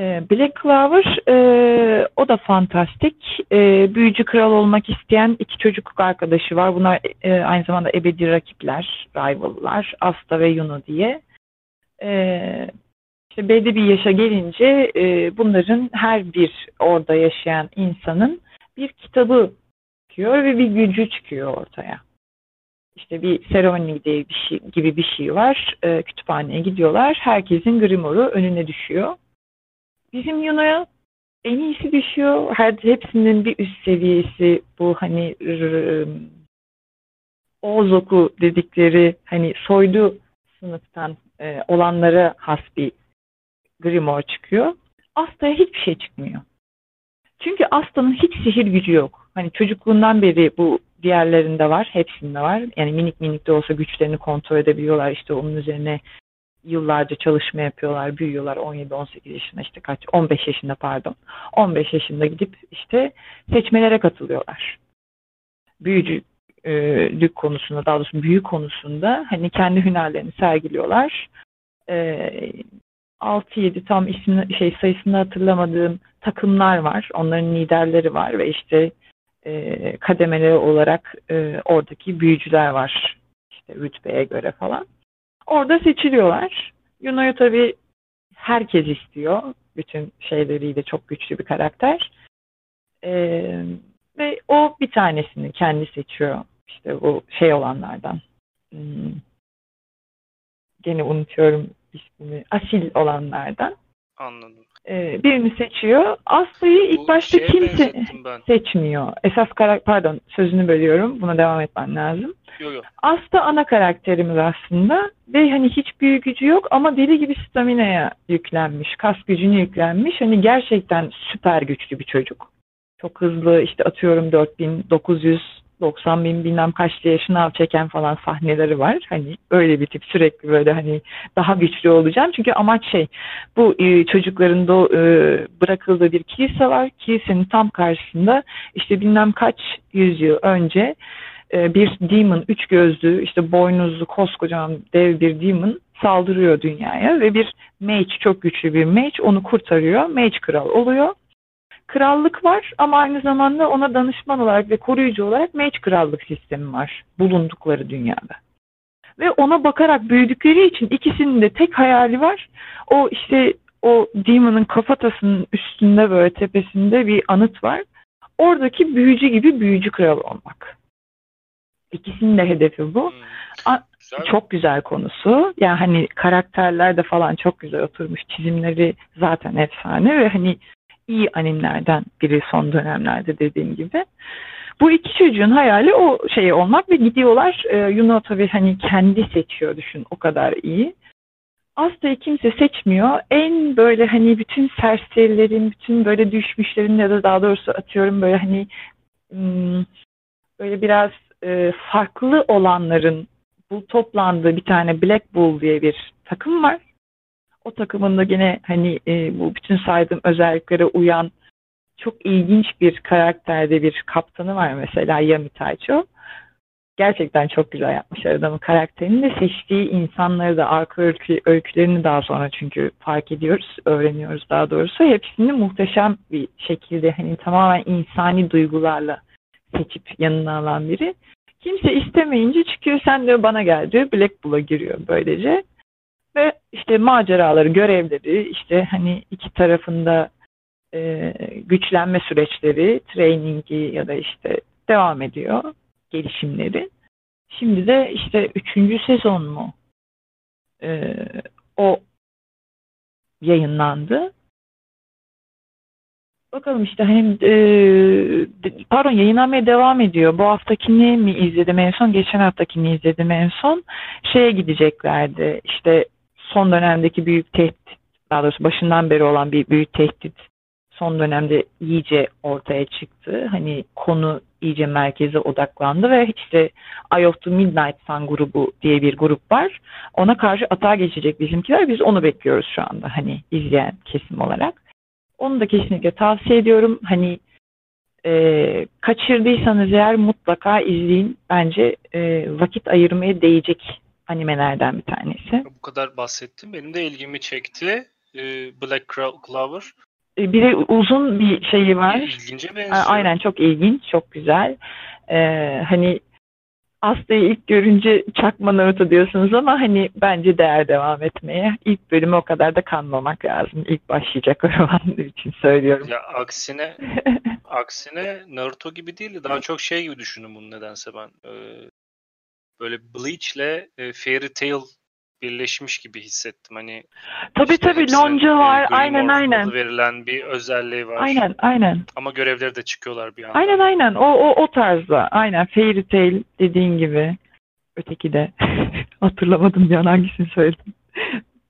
Ee, Black Clover e, o da fantastik. E, büyücü kral olmak isteyen iki çocukluk arkadaşı var. Bunlar e, aynı zamanda ebedi rakipler, rivallar. Asta ve Yuno diye. E, işte belli bir yaşa gelince e, bunların her bir orada yaşayan insanın bir kitabı çıkıyor ve bir gücü çıkıyor ortaya. İşte bir seremoni diye bir şey, gibi bir şey var. E, kütüphaneye gidiyorlar. Herkesin grimoru önüne düşüyor bizim Yuno'ya en iyisi düşüyor. Her, hepsinin bir üst seviyesi bu hani Ozoku dedikleri hani soydu sınıftan e, olanlara has bir Grimoire çıkıyor. Asta'ya hiçbir şey çıkmıyor. Çünkü Asta'nın hiç sihir gücü yok. Hani çocukluğundan beri bu diğerlerinde var, hepsinde var. Yani minik minik de olsa güçlerini kontrol edebiliyorlar. İşte onun üzerine yıllarca çalışma yapıyorlar, büyüyorlar 17-18 yaşında işte kaç 15 yaşında pardon. 15 yaşında gidip işte seçmelere katılıyorlar. Büyücülük konusunda daha doğrusu büyü konusunda hani kendi hünerlerini sergiliyorlar. Ee, 6-7 tam ismini şey sayısını hatırlamadığım takımlar var. Onların liderleri var ve işte e, olarak e, oradaki büyücüler var. İşte rütbeye göre falan. Orada seçiliyorlar. Yuno'yu tabii herkes istiyor. Bütün şeyleriyle çok güçlü bir karakter. Ee, ve o bir tanesini kendi seçiyor. İşte bu şey olanlardan. Hmm. Gene unutuyorum ismini. Asil olanlardan. Anladım. Ee, birini seçiyor. Aslı'yı ilk başta kimse seçmiyor. Esas karakter, pardon sözünü bölüyorum. Buna devam etmen lazım. Yok yok. Aslı ana karakterimiz aslında ve hani hiç büyük gücü yok ama deli gibi stamina'ya yüklenmiş, kas gücüne yüklenmiş. Hani gerçekten süper güçlü bir çocuk. Çok hızlı işte atıyorum 4900 90 bin bilmem kaçlı yaşına av çeken falan sahneleri var. Hani öyle bir tip sürekli böyle hani daha güçlü olacağım. Çünkü amaç şey bu e, çocukların da e, bırakıldığı bir kilise var. Kilisenin tam karşısında işte bilmem kaç yüzyıl önce e, bir demon, üç gözlü, işte boynuzlu, koskocaman dev bir demon saldırıyor dünyaya ve bir mage, çok güçlü bir mage onu kurtarıyor. Mage kral oluyor. Krallık var ama aynı zamanda ona danışman olarak ve koruyucu olarak mage krallık sistemi var bulundukları dünyada. Ve ona bakarak büyüdükleri için ikisinin de tek hayali var. O işte o demon'ın kafatasının üstünde böyle tepesinde bir anıt var. Oradaki büyücü gibi büyücü kral olmak. İkisinin de hedefi bu. Hmm. Güzel. Çok güzel konusu. Yani hani karakterler de falan çok güzel oturmuş. Çizimleri zaten efsane ve hani iyi animlerden biri son dönemlerde dediğim gibi. Bu iki çocuğun hayali o şey olmak ve gidiyorlar. E, Yuno tabii hani kendi seçiyor düşün o kadar iyi. Asta'yı kimse seçmiyor. En böyle hani bütün serserilerin, bütün böyle düşmüşlerin ya da daha doğrusu atıyorum böyle hani hmm, böyle biraz e, farklı olanların bu toplandığı bir tane Black Bull diye bir takım var. O takımın da yine hani e, bu bütün saydığım özelliklere uyan çok ilginç bir karakterde bir kaptanı var mesela Yami Taicho. Gerçekten çok güzel yapmışlar adamın karakterini de seçtiği insanları da arka öykü, öykülerini daha sonra çünkü fark ediyoruz, öğreniyoruz daha doğrusu. Hepsini muhteşem bir şekilde hani tamamen insani duygularla seçip yanına alan biri. Kimse istemeyince çıkıyor sen de bana gel diyor. Black Bull'a giriyor böylece. Ve işte maceraları, görevleri, işte hani iki tarafında e, güçlenme süreçleri, trainingi ya da işte devam ediyor gelişimleri. Şimdi de işte üçüncü sezon mu? E, o yayınlandı. Bakalım işte hem e, pardon yayınlanmaya devam ediyor. Bu haftakini mi izledim en son? Geçen haftakini izledim en son. Şeye gideceklerdi. İşte son dönemdeki büyük tehdit, daha doğrusu başından beri olan bir büyük tehdit son dönemde iyice ortaya çıktı. Hani konu iyice merkeze odaklandı ve işte Eye of the Midnight Sun grubu diye bir grup var. Ona karşı atağa geçecek bizimkiler. Biz onu bekliyoruz şu anda hani izleyen kesim olarak. Onu da kesinlikle tavsiye ediyorum. Hani e, kaçırdıysanız eğer mutlaka izleyin. Bence e, vakit ayırmaya değecek animelerden bir tanesi. Bu kadar bahsettim. Benim de ilgimi çekti. E, Black Clover. E, bir de uzun bir şeyi var. İlgince benziyor. Aynen çok ilginç, çok güzel. Ee, hani Aslı'yı ilk görünce çakma Naruto diyorsunuz ama hani bence değer devam etmeye. İlk bölümü o kadar da kanmamak lazım. İlk başlayacak [laughs] olan için söylüyorum. Ya aksine aksine Naruto gibi değil de daha çok şey gibi düşündüm bunu nedense ben. Ee, böyle Bleach'le e, Fairy Tail birleşmiş gibi hissettim. Hani tabii işte tabii lonca var. Aynen aynen. verilen bir özelliği var. Aynen aynen. Ama görevleri de çıkıyorlar bir anda. Aynen aynen. O o o tarzda. Aynen Fairy Tail dediğin gibi. Öteki de [laughs] hatırlamadım ya hangisini söyledim.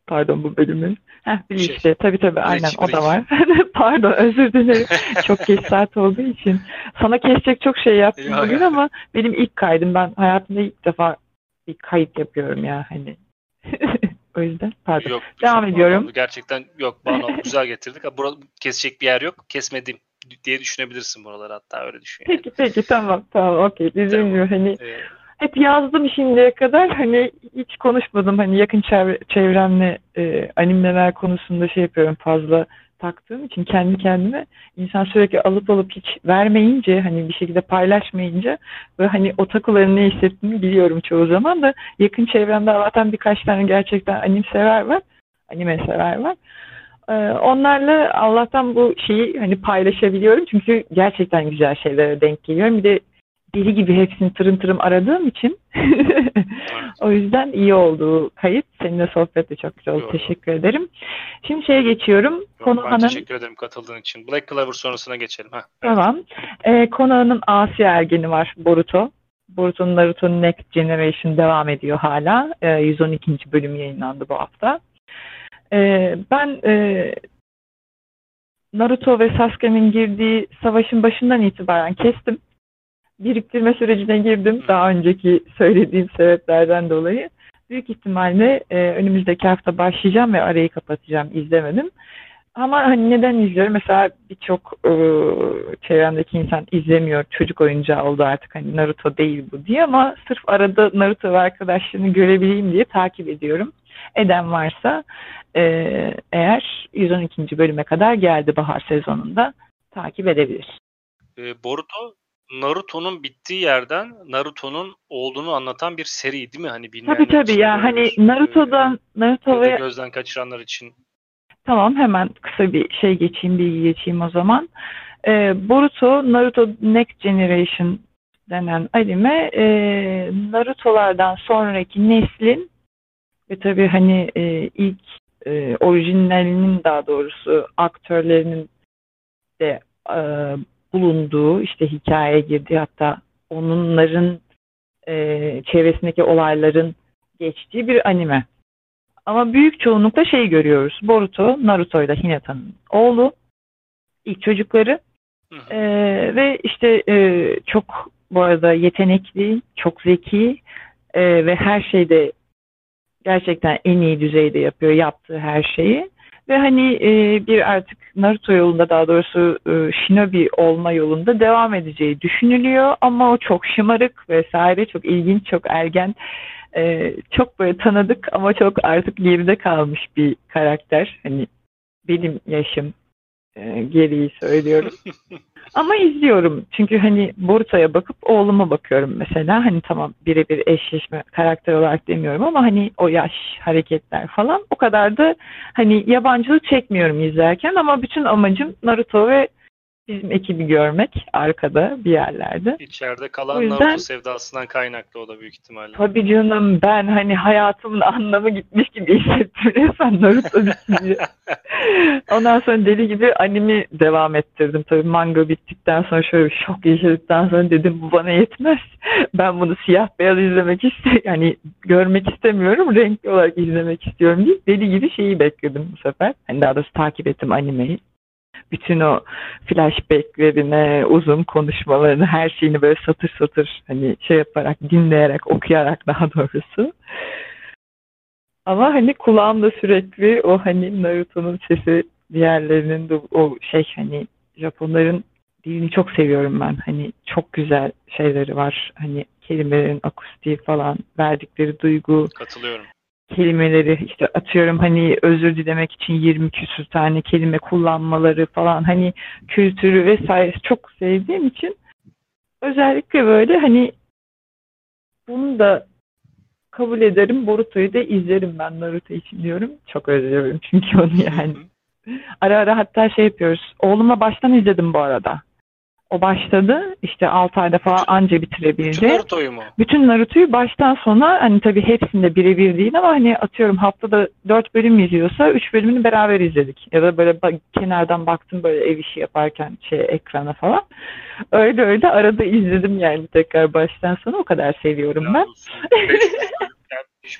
Pardon bu bölümü. Heh Bleach'te. Şey, tabii tabii aynen Bleach, o da var. [laughs] Pardon özür dilerim. çok geç saat olduğu için. Sana kesecek çok şey yaptım ya, bugün ya. ama benim ilk kaydım. Ben hayatımda ilk defa bir kayıt yapıyorum ya hani [laughs] o yüzden pardon. Yok, Devam ediyorum. Oldu. Gerçekten yok bağlı [laughs] güzel getirdik. Burada kesecek bir yer yok. Kesmedim diye düşünebilirsin buraları hatta öyle düşün. Yani. Peki peki tamam tamam okey. Dediğim tamam. hani ee, hep yazdım şimdiye kadar hani hiç konuşmadım hani yakın çevre, çevremle e, animeler konusunda şey yapıyorum fazla taktığım için kendi kendime insan sürekli alıp alıp hiç vermeyince hani bir şekilde paylaşmayınca ve hani o takıların ne hissettiğini biliyorum çoğu zaman da yakın çevremde zaten birkaç tane gerçekten anim sever var. Anime sever var. Ee, onlarla Allah'tan bu şeyi hani paylaşabiliyorum çünkü gerçekten güzel şeylere denk geliyorum. Bir de deli gibi hepsini tırım tırım aradığım için [laughs] o yüzden iyi oldu kayıt. Seninle sohbet de çok güzel oldu. Teşekkür ederim. Şimdi şeye geçiyorum. Yok, Konağının... Ben teşekkür ederim katıldığın için. Black Clover sonrasına geçelim. Heh, tamam. Ee, Konağının Asi ergeni var Boruto. Boruto'nun Naruto Next Generation devam ediyor hala. Ee, 112. bölüm yayınlandı bu hafta. Ee, ben e, Naruto ve Sasuke'nin girdiği savaşın başından itibaren kestim biriktirme sürecine girdim daha önceki söylediğim sebeplerden dolayı. Büyük ihtimalle e, önümüzdeki hafta başlayacağım ve arayı kapatacağım. izlemedim. Ama hani neden izliyorum? Mesela birçok e, çevremdeki insan izlemiyor. Çocuk oyuncağı oldu artık hani Naruto değil bu diye ama sırf arada Naruto ve arkadaşlarını görebileyim diye takip ediyorum. Eden varsa e, eğer 112. bölüme kadar geldi bahar sezonunda takip edebilir. E, Boruto Naruto'nun bittiği yerden Naruto'nun olduğunu anlatan bir seri değil mi? Hani tabii tabii ya hani Naruto'dan Naruto ve gözden kaçıranlar için. Tamam hemen kısa bir şey geçeyim, bilgi geçeyim o zaman. Ee, Boruto, Naruto Next Generation denen anime e, Naruto'lardan sonraki neslin ve tabii hani e, ilk e, orijinalinin daha doğrusu aktörlerinin de e, bulunduğu işte hikaye girdi hatta onların e, çevresindeki olayların geçtiği bir anime. Ama büyük çoğunlukla şey görüyoruz. Boruto, Naruto ile Hinata'nın oğlu. ilk çocukları. E, ve işte e, çok bu arada yetenekli, çok zeki e, ve her şeyde gerçekten en iyi düzeyde yapıyor yaptığı her şeyi. Ve hani e, bir artık Naruto yolunda daha doğrusu e, Shinobi olma yolunda devam edeceği düşünülüyor. Ama o çok şımarık vesaire, çok ilginç, çok ergen, e, çok böyle tanıdık ama çok artık geride kalmış bir karakter. Hani benim yaşım e, gereği söylüyorum. [laughs] Ama izliyorum. Çünkü hani Boruto'ya bakıp oğluma bakıyorum mesela. Hani tamam birebir eşleşme karakter olarak demiyorum ama hani o yaş, hareketler falan o kadar da hani yabancılık çekmiyorum izlerken ama bütün amacım Naruto ve bizim ekibi görmek arkada bir yerlerde. İçeride kalan yüzden, Naruto sevdasından kaynaklı o da büyük ihtimalle. Tabii canım ben hani hayatımın anlamı gitmiş gibi hissettim resmen Naruto bitince. [laughs] Ondan sonra deli gibi animi devam ettirdim. Tabii manga bittikten sonra şöyle bir şok yaşadıktan sonra dedim bu bana yetmez. Ben bunu siyah beyaz izlemek istiyorum. Yani görmek istemiyorum. Renkli olarak izlemek istiyorum diye deli gibi şeyi bekledim bu sefer. Hani daha doğrusu takip ettim animeyi bütün o flashbacklerine, uzun konuşmalarını, her şeyini böyle satır satır hani şey yaparak, dinleyerek, okuyarak daha doğrusu. Ama hani kulağımda sürekli o hani Naruto'nun sesi diğerlerinin de o şey hani Japonların dilini çok seviyorum ben. Hani çok güzel şeyleri var. Hani kelimelerin akustiği falan, verdikleri duygu. Katılıyorum kelimeleri işte atıyorum hani özür dilemek için 20 küsür tane kelime kullanmaları falan hani kültürü vesaire çok sevdiğim için özellikle böyle hani bunu da kabul ederim. Boruto'yu da izlerim ben Naruto için diyorum. Çok özlüyorum çünkü onu yani. ara ara hatta şey yapıyoruz. Oğluma baştan izledim bu arada. O başladı. İşte 6 ayda falan anca bitirebildi. Bütün Naruto'yu mu? Bütün Naruto'yu baştan sona hani tabii hepsinde birebir değil ama hani atıyorum haftada 4 bölüm izliyorsa 3 bölümünü beraber izledik. Ya da böyle kenardan baktım böyle ev işi yaparken şey ekrana falan. Öyle öyle arada izledim yani tekrar baştan sona o kadar seviyorum ben. [laughs]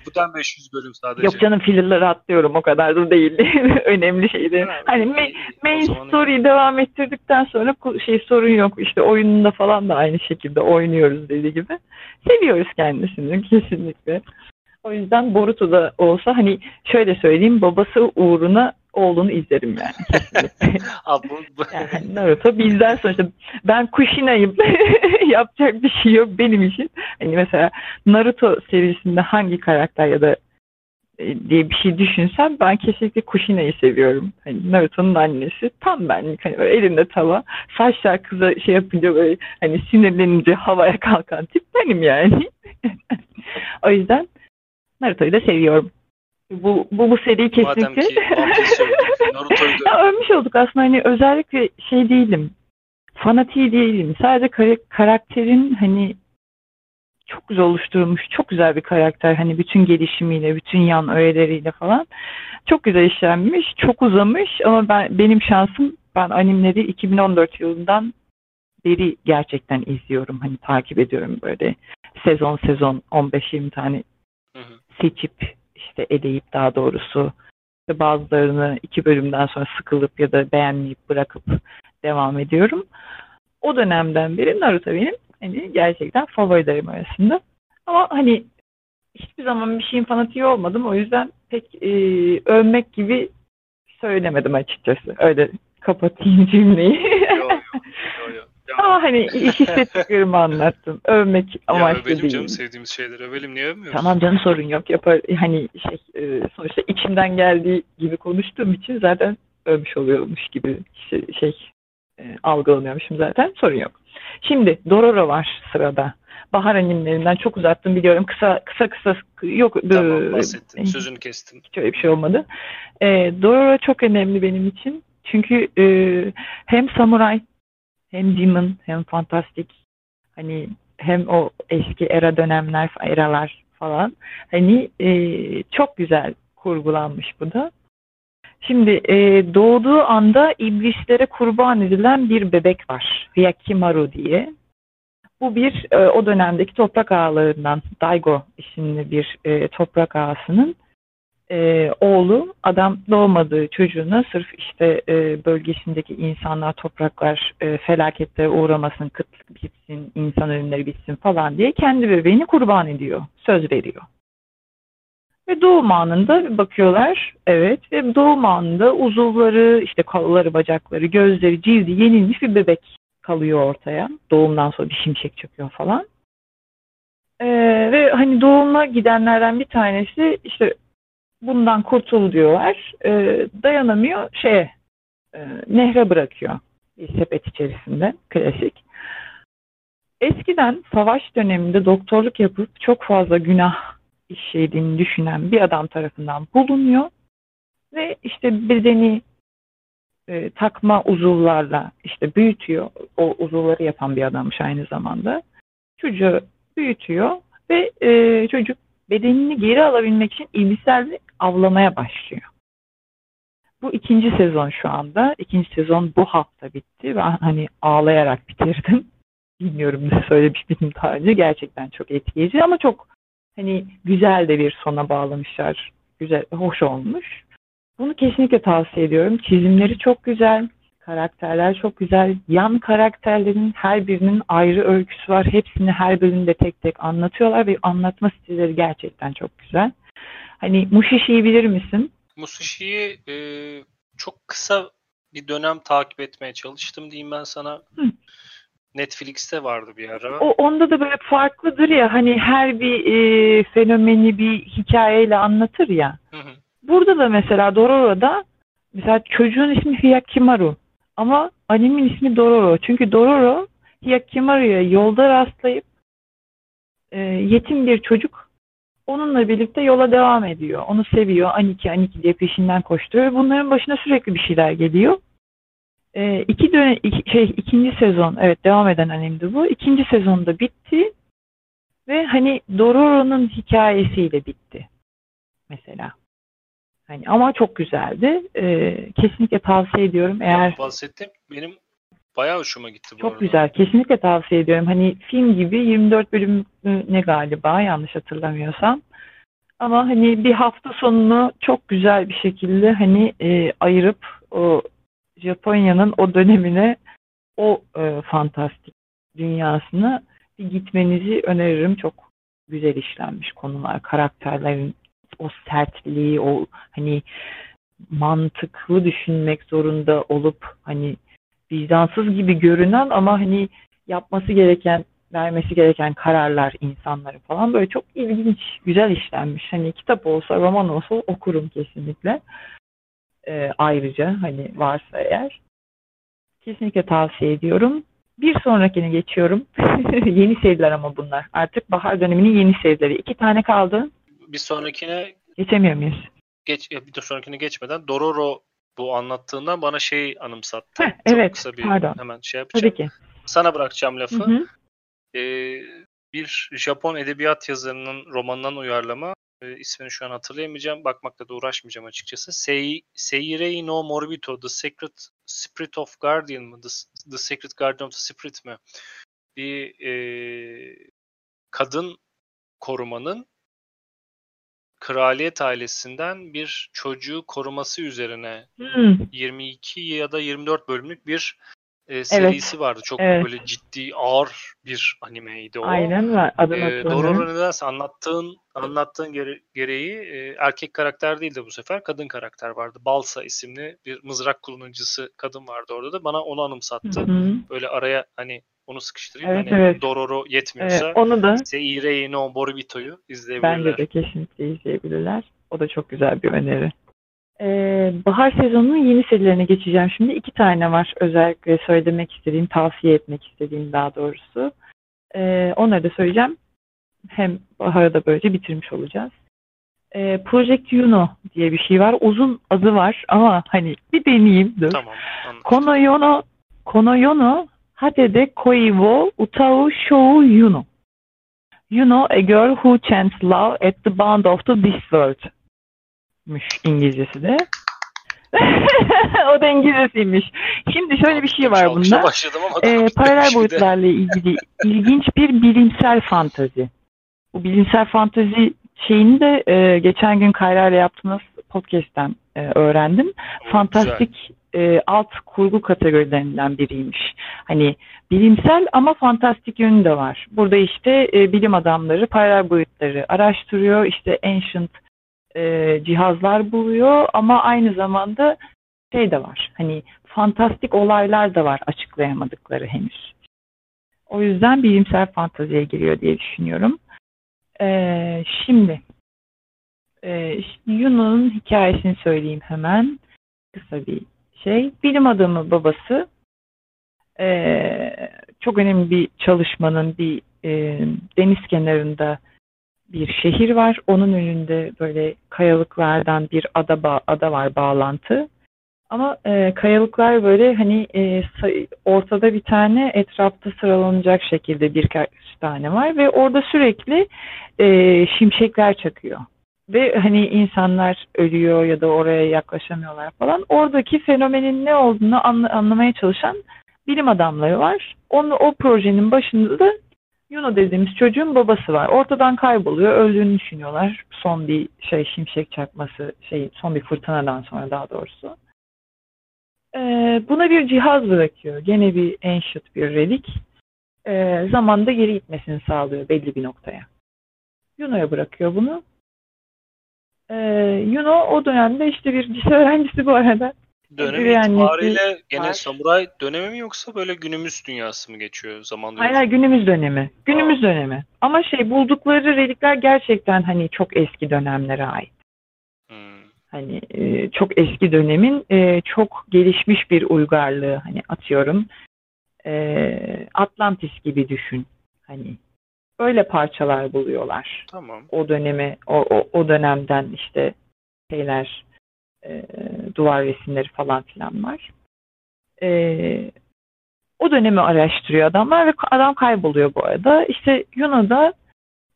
Buradan 500 bölüm sadece. Yok canım fillerleri atlıyorum o kadar da değil. [laughs] Önemli şeydi. hani main, main story'yi devam ettirdikten sonra şey sorun yok. İşte oyununda falan da aynı şekilde oynuyoruz dediği gibi. Seviyoruz kendisini [laughs] kesinlikle. O yüzden Boruto da olsa hani şöyle söyleyeyim babası uğruna oğlunu izlerim yani. [laughs] Yani Naruto bizden sonuçta ben Kushina'yım. [laughs] Yapacak bir şey yok benim için. Hani mesela Naruto serisinde hangi karakter ya da e, diye bir şey düşünsem ben kesinlikle Kushina'yı seviyorum. Hani Naruto'nun annesi tam benlik. Hani böyle elinde tava. Saçlar kıza şey yapınca böyle hani sinirlenince havaya kalkan tip benim yani. [laughs] o yüzden Naruto'yu da seviyorum. Bu, bu, bu seri kesinlikle. Madem ki [laughs] ölmüş olduk aslında hani özellikle şey değilim. Fanatiği değilim. Sadece kar- karakterin hani çok güzel oluşturulmuş, çok güzel bir karakter. Hani bütün gelişimiyle, bütün yan öğeleriyle falan. Çok güzel işlenmiş, çok uzamış ama ben benim şansım ben animleri 2014 yılından beri gerçekten izliyorum. Hani takip ediyorum böyle sezon sezon 15-20 tane hı hı. seçip işte eleyip daha doğrusu işte bazılarını iki bölümden sonra sıkılıp ya da beğenmeyip bırakıp devam ediyorum. O dönemden beri Naruto benim hani gerçekten favorilerim arasında. Ama hani hiçbir zaman bir şeyin fanatiği olmadım. O yüzden pek e, övmek gibi söylemedim açıkçası. Öyle kapatayım cümleyi. [laughs] Yok yok. yo, yo. Ama hani [laughs] hissettiklerimi anlattım. Övmek amaçlı ya, övelim değil. canım sevdiğimiz şeyleri övelim niye övmüyoruz? Tamam canım sorun yok. Yapar, hani şey e, sonuçta içimden geldiği gibi konuştuğum için zaten övmüş oluyormuş gibi şey, şey e, algılanıyormuşum zaten. Sorun yok. Şimdi Dororo var sırada. Bahar animlerinden çok uzattım biliyorum. Kısa kısa kısa yok. Tamam e, bahsettin. Sözünü kestim. Hiç öyle bir şey olmadı. E, Dororo çok önemli benim için. Çünkü e, hem samuray hem Demon hem fantastik hani hem o eski era dönemler eralar falan hani e, çok güzel kurgulanmış bu da. Şimdi e, doğduğu anda iblislere kurban edilen bir bebek var. Yakimaru diye. Bu bir e, o dönemdeki toprak ağalarından Daigo isimli bir e, toprak ağasının e, oğlu adam doğmadığı çocuğuna sırf işte e, bölgesindeki insanlar topraklar e, felaketlere uğramasın, kıtlık bitsin, insan ölümleri bitsin falan diye kendi bebeğini kurban ediyor, söz veriyor. Ve doğum anında bakıyorlar, evet ve doğum anında uzuvları, işte kolları, bacakları, gözleri, cildi yenilmiş bir bebek kalıyor ortaya. Doğumdan sonra bir şimşek çöküyor falan. Ee, ve hani doğuma gidenlerden bir tanesi işte bundan kurtul diyorlar. E, dayanamıyor şeye e, nehre bırakıyor bir sepet içerisinde klasik. Eskiden savaş döneminde doktorluk yapıp çok fazla günah işlediğini düşünen bir adam tarafından bulunuyor ve işte bedeni e, takma uzuvlarla işte büyütüyor. O uzuvları yapan bir adammış aynı zamanda. Çocuğu büyütüyor ve e, çocuk bedenini geri alabilmek için ilgisel avlamaya başlıyor. Bu ikinci sezon şu anda. İkinci sezon bu hafta bitti. Ben hani ağlayarak bitirdim. [laughs] Bilmiyorum ne söylemiş miydim daha önce. Gerçekten çok etkileyici ama çok hani güzel de bir sona bağlamışlar. Güzel, hoş olmuş. Bunu kesinlikle tavsiye ediyorum. Çizimleri çok güzel. Karakterler çok güzel. Yan karakterlerin her birinin ayrı öyküsü var. Hepsini her bölümde tek tek anlatıyorlar ve anlatma stilleri gerçekten çok güzel. Hani Mushishi'yi bilir misin? Mushishi'yi e, çok kısa bir dönem takip etmeye çalıştım diyeyim ben sana. Hı. Netflix'te vardı bir ara. O onda da böyle farklıdır ya hani her bir e, fenomeni bir hikayeyle anlatır ya. Hı hı. Burada da mesela Dororo'da mesela çocuğun ismi Hyakimaru ama animin ismi Dororo. Çünkü Dororo Hyakimaru'ya yolda rastlayıp e, yetim bir çocuk onunla birlikte yola devam ediyor. Onu seviyor. Aniki Aniki diye peşinden koşturuyor. Bunların başına sürekli bir şeyler geliyor. E, iki dönem, iki, şey, ikinci sezon evet devam eden animdi bu. İkinci sezonda bitti ve hani Dororo'nun hikayesiyle bitti mesela. Hani ama çok güzeldi. Ee, kesinlikle tavsiye ediyorum. Eğer bahsettim benim bayağı hoşuma gitti bu Çok arada. güzel. Kesinlikle tavsiye ediyorum. Hani film gibi 24 bölüm ne galiba yanlış hatırlamıyorsam. Ama hani bir hafta sonunu çok güzel bir şekilde hani e, ayırıp o Japonya'nın o dönemine o e, fantastik dünyasına bir gitmenizi öneririm. Çok güzel işlenmiş konular, karakterlerin o sertliği, o hani mantıklı düşünmek zorunda olup hani vicdansız gibi görünen ama hani yapması gereken vermesi gereken kararlar insanları falan böyle çok ilginç, güzel işlenmiş. Hani kitap olsa, roman olsa okurum kesinlikle. Ee, ayrıca hani varsa eğer. Kesinlikle tavsiye ediyorum. Bir sonrakine geçiyorum. [laughs] yeni seriler ama bunlar. Artık bahar döneminin yeni serileri. İki tane kaldı bir sonrakine geçemiyor muyuz? Geç, bir sonrakine geçmeden Dororo bu anlattığından bana şey anımsattı. Heh, Çok evet, kısa bir pardon. hemen şey yapacağım. Tabii ki. Sana bırakacağım lafı. Hı hı. Ee, bir Japon edebiyat yazarının romanından uyarlama. E, ismini şu an hatırlayamayacağım. Bakmakla da uğraşmayacağım açıkçası. Sei, Seirei no Morbito, The Secret Spirit of Guardian mı? The, The Secret Guardian of the Spirit mi? Bir e, kadın korumanın kraliyet ailesinden bir çocuğu koruması üzerine hmm. 22 ya da 24 bölümlük bir e, serisi evet. vardı. Çok evet. böyle ciddi ağır bir animeydi o. Aynen var. Adını e, Doğru nedense anlattığın anlattığın gere- gereği e, erkek karakter değil de bu sefer kadın karakter vardı. Balsa isimli bir mızrak kullanıcısı kadın vardı orada da. Bana onu anımsattı. Hı-hı. Böyle araya hani onu sıkıştırayım. Evet, hani evet. Dororo yetmiyorsa evet, onu da Seirei no Boribito'yu izleyebilirler. Bence de kesinlikle izleyebilirler. O da çok güzel bir öneri. Ee, bahar sezonunun yeni serilerine geçeceğim şimdi. iki tane var özellikle söylemek istediğim, tavsiye etmek istediğim daha doğrusu. Ee, onları da söyleyeceğim. Hem baharı da böylece bitirmiş olacağız. Ee, Project Yuno diye bir şey var. Uzun adı var ama hani bir deneyeyim. Dur. Tamam. Anladım. Kono Yono, Kono Yono Hatede koi wo utau shou yuno. You know a girl who chants love at the bound of the this world. Müş İngilizcesi de. [laughs] o da İngilizcesiymiş. Şimdi şöyle bir şey var bunda. Ee, paralel boyutlarla ilgili ilginç bir bilimsel fantazi. Bu bilimsel fantazi şeyini de e, geçen gün Kayra ile yaptığımız podcast'ten e, öğrendim. Fantastik e, alt kurgu kategorilerinden biriymiş. Hani bilimsel ama fantastik yönü de var. Burada işte e, bilim adamları paralel boyutları araştırıyor. İşte ancient e, cihazlar buluyor ama aynı zamanda şey de var. Hani fantastik olaylar da var açıklayamadıkları henüz. O yüzden bilimsel fantaziye giriyor diye düşünüyorum. Ee, şimdi e, Yunus'un hikayesini söyleyeyim hemen. Kısa bir şey. Bilim adamı babası e, çok önemli bir çalışmanın bir e, deniz kenarında bir şehir var. Onun önünde böyle kayalıklardan bir ada, ada var bağlantı. Ama e, kayalıklar böyle hani e, ortada bir tane etrafta sıralanacak şekilde birkaç tane var ve orada sürekli e, şimşekler çakıyor. Ve hani insanlar ölüyor ya da oraya yaklaşamıyorlar falan. Oradaki fenomenin ne olduğunu anla, anlamaya çalışan bilim adamları var. Onu, o projenin başında da Yuno dediğimiz çocuğun babası var. Ortadan kayboluyor. Öldüğünü düşünüyorlar. Son bir şey şimşek çakması, şey son bir fırtınadan sonra daha doğrusu. Ee, buna bir cihaz bırakıyor. Gene bir ancient bir relik. Ee, zamanda geri gitmesini sağlıyor belli bir noktaya. Yuno'ya bırakıyor bunu. Ee, Yuno o dönemde işte bir lise öğrencisi bu arada. Dönem itibariyle gene var. samuray dönemi mi yoksa böyle günümüz dünyası mı geçiyor zamanda? Hayır, hayır günümüz dönemi. Günümüz Aa. dönemi. Ama şey buldukları relikler gerçekten hani çok eski dönemlere ait. Hmm. Hani e, çok eski dönemin e, çok gelişmiş bir uygarlığı hani atıyorum. E, Atlantis gibi düşün. Hani öyle parçalar buluyorlar. Tamam. O dönemi o, o, o dönemden işte şeyler e, duvar resimleri falan filan var. E, o dönemi araştırıyor adamlar ve adam kayboluyor bu arada. İşte Yuna'da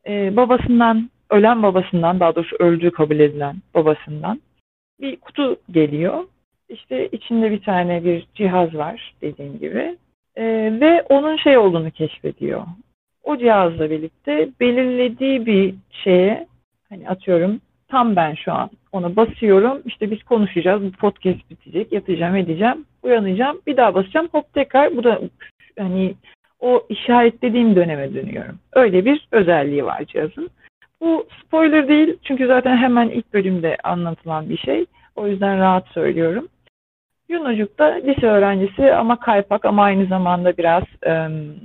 e, babasından, ölen babasından, daha doğrusu öldüğü kabul edilen babasından bir kutu geliyor. İşte içinde bir tane bir cihaz var dediğim gibi. E, ve onun şey olduğunu keşfediyor. O cihazla birlikte belirlediği bir şeye hani atıyorum tam ben şu an ona basıyorum. İşte biz konuşacağız. Bu podcast bitecek. Yatacağım edeceğim. Uyanacağım. Bir daha basacağım. Hop tekrar bu da hani o işaretlediğim döneme dönüyorum. Öyle bir özelliği var cihazın. Bu spoiler değil çünkü zaten hemen ilk bölümde anlatılan bir şey. O yüzden rahat söylüyorum. Yunocuk da lise öğrencisi ama kaypak ama aynı zamanda biraz ım,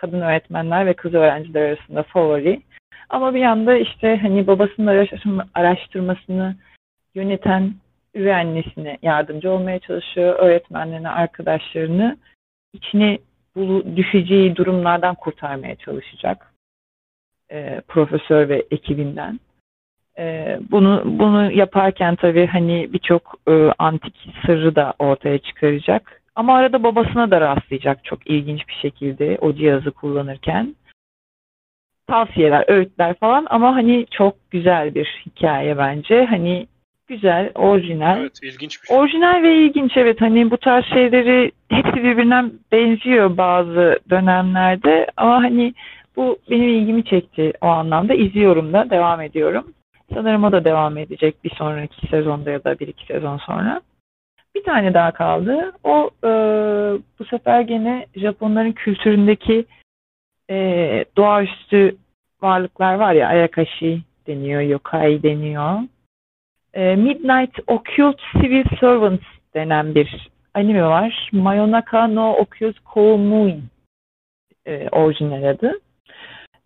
kadın öğretmenler ve kız öğrenciler arasında favori. Ama bir yanda işte hani babasının araştırmasını yöneten üvey annesine yardımcı olmaya çalışıyor. Öğretmenlerine, arkadaşlarını içine bu düşeceği durumlardan kurtarmaya çalışacak. E, profesör ve ekibinden. E, bunu bunu yaparken tabii hani birçok e, antik sırrı da ortaya çıkaracak. Ama arada babasına da rastlayacak çok ilginç bir şekilde o cihazı kullanırken tavsiyeler, öğütler falan ama hani çok güzel bir hikaye bence. Hani güzel, orijinal. Evet, ilginç bir şey. Orijinal ve ilginç evet. Hani bu tarz şeyleri hepsi birbirinden benziyor bazı dönemlerde ama hani bu benim ilgimi çekti o anlamda. İzliyorum da, devam ediyorum. Sanırım o da devam edecek bir sonraki sezonda ya da bir iki sezon sonra. Bir tane daha kaldı. O e, bu sefer gene Japonların kültüründeki e, doğaüstü varlıklar var ya Ayakashi deniyor, yokai deniyor. E, Midnight Occult Civil Servants denen bir anime var. Mayonaka no Occult Koumuin e, orijinal adı.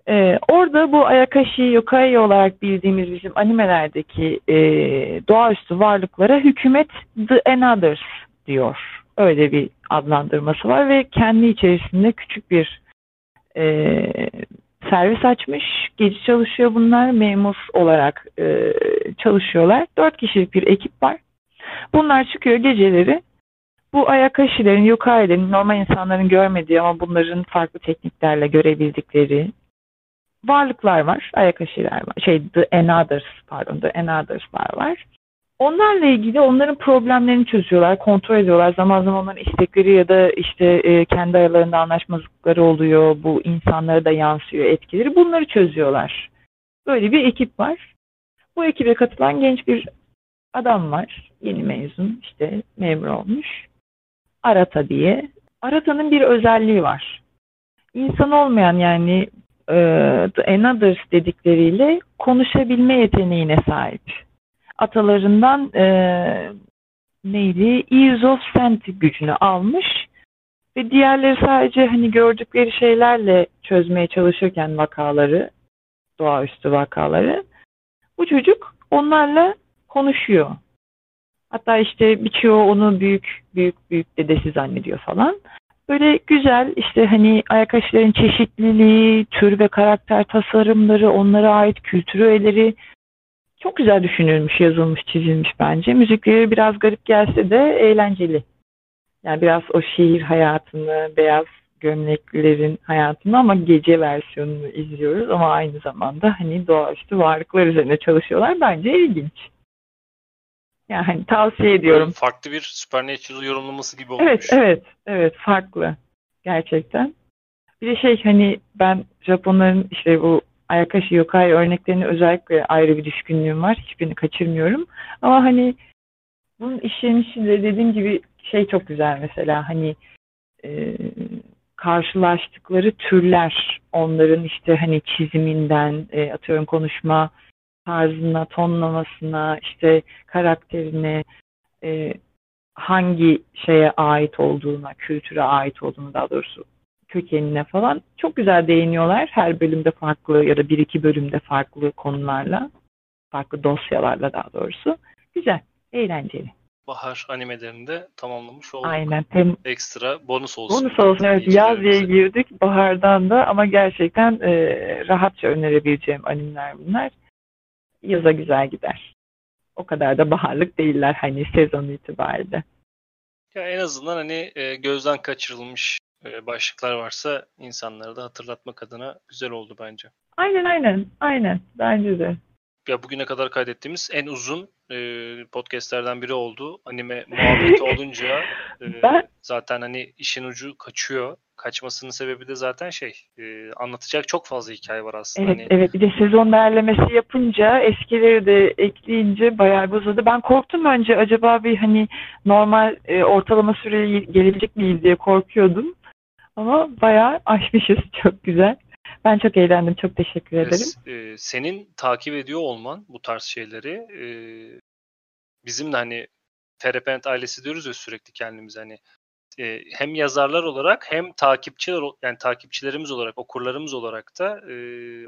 E, orada bu Ayakashi Yokai olarak bildiğimiz bizim animelerdeki e, doğaüstü varlıklara hükümet The Anothers diyor. Öyle bir adlandırması var ve kendi içerisinde küçük bir e, servis açmış. Gece çalışıyor bunlar. Memur olarak e, çalışıyorlar. Dört kişilik bir ekip var. Bunlar çıkıyor geceleri. Bu ayakaşilerin, yokailerin, normal insanların görmediği ama bunların farklı tekniklerle görebildikleri varlıklar var. Ayakaşiler var. Şey, The Anothers, pardon, The Anothers'lar var. Onlarla ilgili onların problemlerini çözüyorlar, kontrol ediyorlar. Zaman zaman onların istekleri ya da işte e, kendi aralarında anlaşmazlıkları oluyor. Bu insanlara da yansıyor etkileri. Bunları çözüyorlar. Böyle bir ekip var. Bu ekibe katılan genç bir adam var. Yeni mezun işte memur olmuş. Arata diye. Arata'nın bir özelliği var. İnsan olmayan yani e, The Anothers dedikleriyle konuşabilme yeteneğine sahip atalarından e, neydi? Ears of Scent gücünü almış ve diğerleri sadece hani gördükleri şeylerle çözmeye çalışırken vakaları, doğaüstü vakaları bu çocuk onlarla konuşuyor. Hatta işte birçoğu onu büyük büyük büyük dedesi zannediyor falan. Böyle güzel işte hani ayak aşıların çeşitliliği, tür ve karakter tasarımları, onlara ait kültür öğeleri çok güzel düşünülmüş, yazılmış, çizilmiş bence. Müzikleri biraz garip gelse de eğlenceli. Yani biraz o şehir hayatını, beyaz gömleklerin hayatını ama gece versiyonunu izliyoruz ama aynı zamanda hani doğaüstü varlıklar üzerine çalışıyorlar. Bence ilginç. Yani hani tavsiye ediyorum. Farklı bir Supernatural yorumlaması gibi olmuş. Evet, evet, evet farklı gerçekten. Bir de şey hani ben Japonların işte bu Ayakashi Yokai örneklerini özellikle ayrı bir düşkünlüğüm var. Hiçbirini kaçırmıyorum. Ama hani bunun işlenişi de dediğim gibi şey çok güzel mesela hani e, karşılaştıkları türler onların işte hani çiziminden e, atıyorum konuşma tarzına, tonlamasına, işte karakterine e, hangi şeye ait olduğuna, kültüre ait olduğunu daha doğrusu kökenine falan çok güzel değiniyorlar. Her bölümde farklı ya da bir iki bölümde farklı konularla, farklı dosyalarla daha doğrusu. Güzel, eğlenceli. Bahar animelerinde tamamlamış olduk. Aynen. Tem Ekstra bonus olsun. bonus olsun evet yaz diye girdik bahardan da ama gerçekten e, rahatça önerebileceğim animeler bunlar. Yaza güzel gider. O kadar da baharlık değiller hani sezon itibariyle. Ya en azından hani e, gözden kaçırılmış e, başlıklar varsa insanlara da hatırlatmak adına güzel oldu bence. Aynen aynen. Aynen. Bence de. Ya bugüne kadar kaydettiğimiz en uzun e, podcastlerden biri oldu. Anime muhabbeti [laughs] olunca e, ben... zaten hani işin ucu kaçıyor. Kaçmasının sebebi de zaten şey e, anlatacak çok fazla hikaye var aslında. Evet, hani... evet bir de sezon değerlemesi yapınca eskileri de ekleyince bayağı uzadı. Ben korktum önce acaba bir hani normal e, ortalama süreye gelebilecek miyiz diye korkuyordum. Ama bayağı aşmışız. [laughs] Çok güzel. Ben çok eğlendim. Çok teşekkür ederim. E, senin takip ediyor olman bu tarz şeyleri e, bizim de hani Terapent ailesi diyoruz ya sürekli kendimize hani e, hem yazarlar olarak hem takipçiler yani takipçilerimiz olarak okurlarımız olarak da e,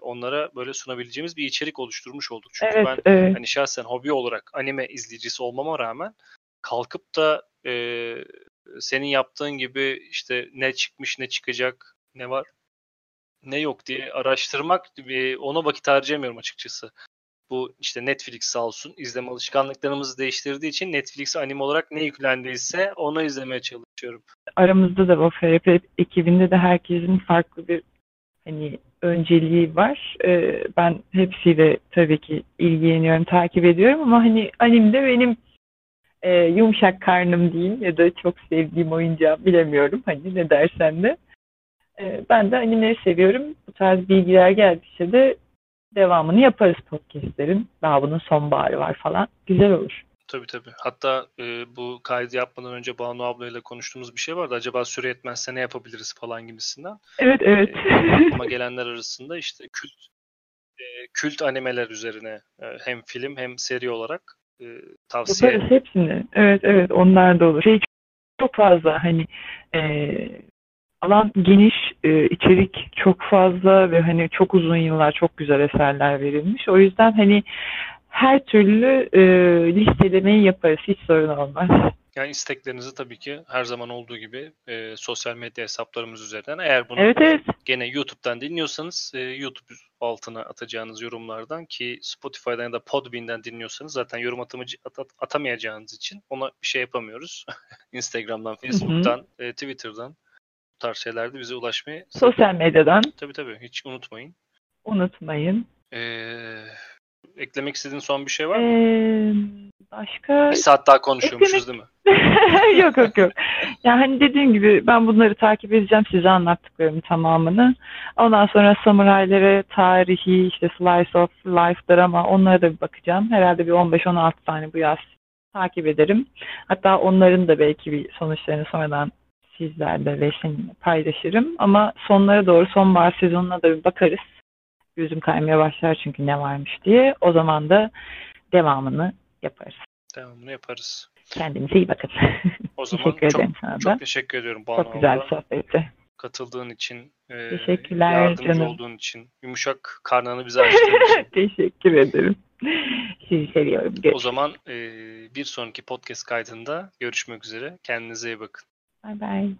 onlara böyle sunabileceğimiz bir içerik oluşturmuş olduk. Çünkü evet, ben evet. hani şahsen hobi olarak anime izleyicisi olmama rağmen kalkıp da e, senin yaptığın gibi işte ne çıkmış ne çıkacak ne var ne yok diye araştırmak ona vakit harcayamıyorum açıkçası. Bu işte Netflix sağ olsun izleme alışkanlıklarımızı değiştirdiği için Netflix anime olarak ne yüklendiyse onu izlemeye çalışıyorum. Aramızda da o FRP ekibinde de herkesin farklı bir hani önceliği var. Ee, ben hepsiyle tabii ki ilgileniyorum, takip ediyorum ama hani animde benim e, yumuşak karnım diyeyim ya da çok sevdiğim oyuncağım bilemiyorum hani ne dersen de. E, ben de animeleri seviyorum. Bu tarz bilgiler geldikçe de devamını yaparız podcastlerin. Daha bunun sonbaharı var falan. Güzel olur. Tabii tabii. Hatta e, bu kaydı yapmadan önce Banu ablayla konuştuğumuz bir şey vardı. Acaba süre yetmezse ne yapabiliriz falan gibisinden. Evet evet. E, aklıma gelenler arasında işte kült e, kült animeler üzerine e, hem film hem seri olarak e, tavsiye. Yaparız hepsini. Evet evet onlar da olur. Şey çok fazla hani e, alan geniş, e, içerik çok fazla ve hani çok uzun yıllar çok güzel eserler verilmiş. O yüzden hani her türlü e, listelemeyi yaparız. Hiç sorun olmaz. Yani isteklerinizi tabii ki her zaman olduğu gibi e, sosyal medya hesaplarımız üzerinden eğer bunu evet, evet. gene YouTube'dan dinliyorsanız e, YouTube altına atacağınız yorumlardan ki Spotify'dan ya da Podbean'den dinliyorsanız zaten yorum atamacı, at, at, atamayacağınız için ona bir şey yapamıyoruz. [laughs] Instagram'dan, Facebook'tan, e, Twitter'dan tarz şeylerde bize ulaşmayı sosyal medyadan tabii tabii hiç unutmayın. Unutmayın. Ee, eklemek istediğin son bir şey var mı? Ee, başka... Bir saat daha konuşuyormuşuz eklemek... değil mi? [laughs] yok yok yok. Yani hani dediğim gibi ben bunları takip edeceğim size anlattıklarımın tamamını. Ondan sonra samuraylara tarihi işte slice of life'lar ama onlara da bir bakacağım. Herhalde bir 15-16 tane bu yaz takip ederim. Hatta onların da belki bir sonuçlarını sonradan sizlerle ve seninle paylaşırım. Ama sonlara doğru sonbahar sezonuna da bir bakarız. Gözüm kaymaya başlar çünkü ne varmış diye. O zaman da devamını yaparız. Devamını yaparız. Kendinize iyi bakın. O [laughs] zaman teşekkür çok, ederim sana çok da. teşekkür ediyorum Banu Çok güzel bir sohbetti. Katıldığın için, e, Teşekkürler yardımcı canım. olduğun için, yumuşak karnını bize açtığın için. [laughs] teşekkür ederim. Sizi seviyorum. Görüşürüz. O zaman e, bir sonraki podcast kaydında görüşmek üzere. Kendinize iyi bakın. Bye bye.